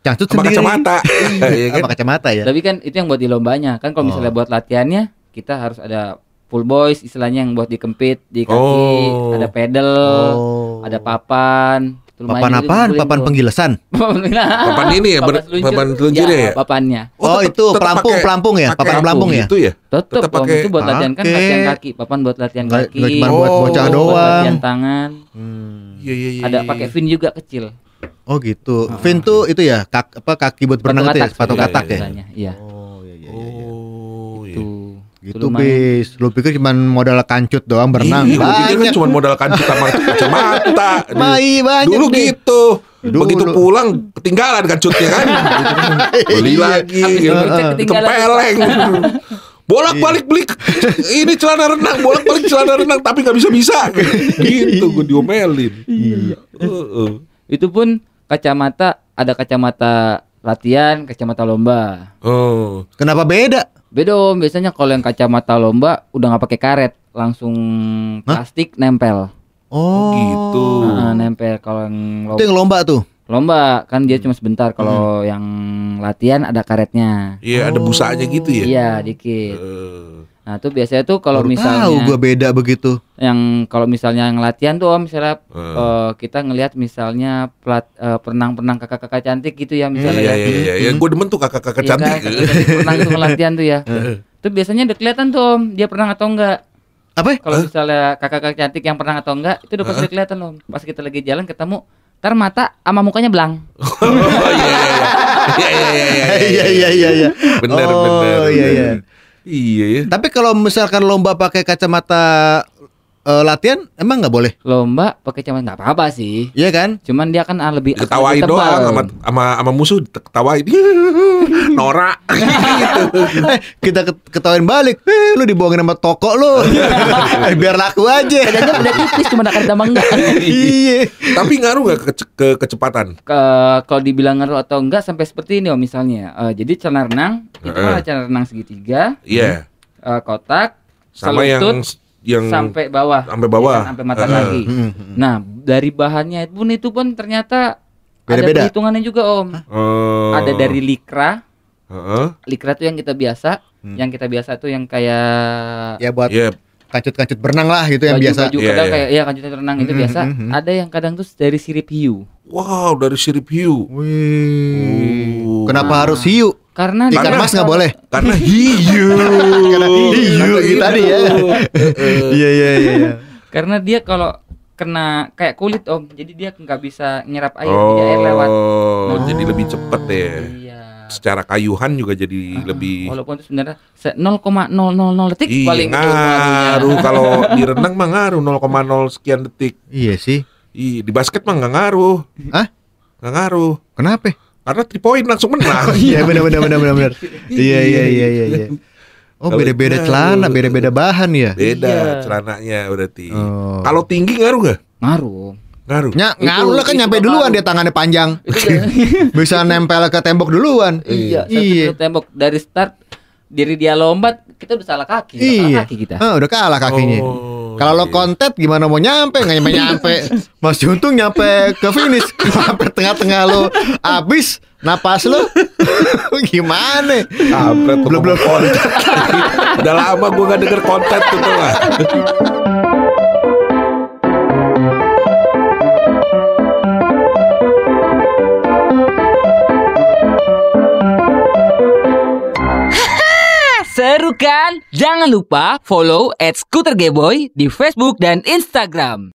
C: cangcut
B: Sama
C: sendiri.
B: kacamata. Iya kan?
C: Apa kacamata ya?
D: Tapi kan itu yang buat di lombanya. Kan kalau misalnya
B: Oh.
D: buat latihannya, kita harus ada full boys istilahnya yang buat dikempit di kaki,
B: Oh.
D: ada pedal,
C: Oh.
D: ada papan. Itu lumayan
C: Papan
D: itu
C: apaan? Papan
D: tuh.
C: penggilesan.
B: Papan ini ya, ber- papan seluncur ya?
D: Papannya.
C: Oh,
B: tetep-
C: itu
B: tetep
C: pelampung,
B: pakai-
C: pelampung ya? Papan pelampung ya?
B: Gitu ya?
D: Tetep,
B: pakai-
D: itu buat latihan kan latihan kaki, papan buat latihan kaki.
C: nggak cuma buat
B: Oh.
C: bocah
D: buat
C: doang.
D: latihan tangan.
C: Hmm.
B: Iya, iya, iya.
D: Ada
B: iya.
D: pakai fin juga kecil.
C: Oh gitu. Fin tuh itu ya, kak, apa kaki buat berenang itu ya, sepatu
B: Iya,
C: katak
B: iya,
C: ya.
D: Iya.
C: Oh iya Gitu bis. Lu pikir cuma modal kancut doang berenang?
B: Ih, gua pikir kan
C: Banyak.
B: cuma modal kancut sama kacamata.
C: Mai, banyak
B: Dulu
C: deh.
B: gitu.
C: Dulu.
B: Begitu pulang ketinggalan kancutnya kan. Beli
C: Iya.
B: lagi. Kepeleng. Bolak balik beli ini celana renang, bolak balik celana renang tapi nggak bisa bisa. Gitu gue diomelin.
C: Iya.
B: Heeh.
D: Itu pun kacamata ada kacamata latihan, kacamata lomba.
B: Oh,
C: Kenapa beda?
D: Beda om, biasanya kalau yang kacamata lomba udah nggak pakai karet, langsung plastik nempel.
C: Oh,
B: gitu.
D: Nah, nempel kalau yang
C: Itu
D: lomba,
C: yang lomba tuh.
D: lomba kan dia cuma sebentar. Kalau yang latihan ada karetnya.
B: Iya ada busanya gitu ya.
D: Iya dikit.
B: Eh,
D: Nah tuh biasanya tuh kalau misalnya
C: tahu gua beda begitu.
D: yang kalau misalnya yang latihan tuh om misalnya
B: Eh.
D: eh, kita ngelihat misalnya plat eh, perenang-perenang kakak-kakak cantik gitu ya misalnya
B: iya
D: ya.
B: iya. iya. Gue demen tuh kakak-kakak
D: Iya kan,
B: cantik.
D: kakak cantik perenang itu latihan tuh ya. Itu biasanya udah kelihatan tuh om dia pernah atau enggak.
C: Apa? ya?
D: Kalau misalnya kakak-kakak cantik yang pernah atau enggak itu udah pasti kelihatan om. Pas kita lagi jalan ketemu, ntar mata sama mukanya belang.
B: Oh iya iya iya. Iya iya iya.
C: Iya iya iya iya.
B: Benar
C: Oh,
B: benar.
C: iya, iya.
B: Iya ya.
C: Tapi kalau misalkan lomba pakai kacamata eh, latihan emang nggak boleh?
D: Lomba pakai cuma nggak apa-apa sih.
C: Iya kan?
D: Cuman dia kan lebih
B: Ketawain
D: lebih
B: doang sama sama sama musuh ketawain. Norak gitu.
C: Eh, kita ket- ketawain balik. Eh, lu dibohongin sama toko lu. Eh, Biar laku aja.
D: Bedanya beda tipis cuma ada sama enggak.
C: Iya.
B: Tapi ngaruh nggak ke, ke kecepatan?
D: Ke- kalau dibilang ngaruh atau enggak sampai seperti ini om misalnya. Eh, jadi celana renang itu
B: Heeh.
D: kan ada celana renang segitiga,
B: Iya.
D: eh, kotak,
B: Sama
D: selutut,
B: yang
D: sampai bawah.
B: sampai bawah.
D: Kan, sampai mata
B: Heeh.
D: kaki. Nah, dari bahannya pun itu pun ternyata
C: Beda-beda.
D: ada perhitungannya juga om.
B: Oh.
D: Ada dari likra,
B: Heeh.
D: likra tuh yang kita biasa, yang kita biasa tuh yang kayak
C: Ya buat
B: Iya.
C: kancut-kancut berenang lah gitu yang biasa.
D: baju
B: Iya,
D: kadang
B: iya.
D: kayak ya kanjutan renang itu
C: Mhm,
D: biasa.
C: mhm.
D: Ada yang kadang tuh dari sirip hiu.
B: Wow, dari sirip hiu.
C: Wih.
B: Oh.
C: Kenapa harus hiu?
D: Karena
C: Ikan
B: Karena-
C: mas nggak boleh.
B: Karena hiu.
C: Karena hiu gitu tadi ya.
B: hiu.
C: Iya iya iya.
D: Karena dia kalau kena kayak kulit om, jadi dia nggak bisa nyerap air, jadi air lewat.
B: Oh,
D: Nah.
B: jadi lebih cepet deh.
D: Iya.
B: Secara kayuhan juga jadi
D: Ah,
B: lebih
D: Walaupun itu sebenarnya se- 0,000 detik
B: Ih,
D: paling itu
B: ngaruh kalau di renang mah ngaruh 0,0 sekian detik.
C: Iya sih.
B: Ih, di basket mah nggak ngaruh.
C: Hah?
B: Nggak ngaruh.
C: Kenapa?
B: Karena 3 point langsung menang.
C: Iya benar benar benar benar benar. Iya iya iya iya iya. Oh beda-beda celana, beda-beda bahan ya.
B: Beda
D: Iya.
B: celananya berarti.
C: Oh.
B: Kalau tinggi ngaruh nggak?
D: Ngaruh.
B: Ngaruh.
C: Nya, ngaruh lah kan nyampe
D: ngaruh.
C: duluan dia tangannya panjang. Bisa nempel ke tembok duluan.
D: iya, satu
C: Iya.
D: tembok dari start diri dia lombat, kita udah salah kaki, udah
C: Iya.
D: kaki kita.
C: Ah, udah kalah kakinya.
B: Oh,
C: Kalau lo
B: iya.
C: kontet gimana mau nyampe nggak nyampe nyampe. Mas Untung nyampe ke finish sampai tengah-tengah lo habis napas lo gimana?
B: Kampret tuh
C: Belum- belum.
B: konten. Udah lama gue gak denger konten tuh tuh
A: Seru kan? Jangan lupa follow at Scooter Gayboy di Facebook dan Instagram.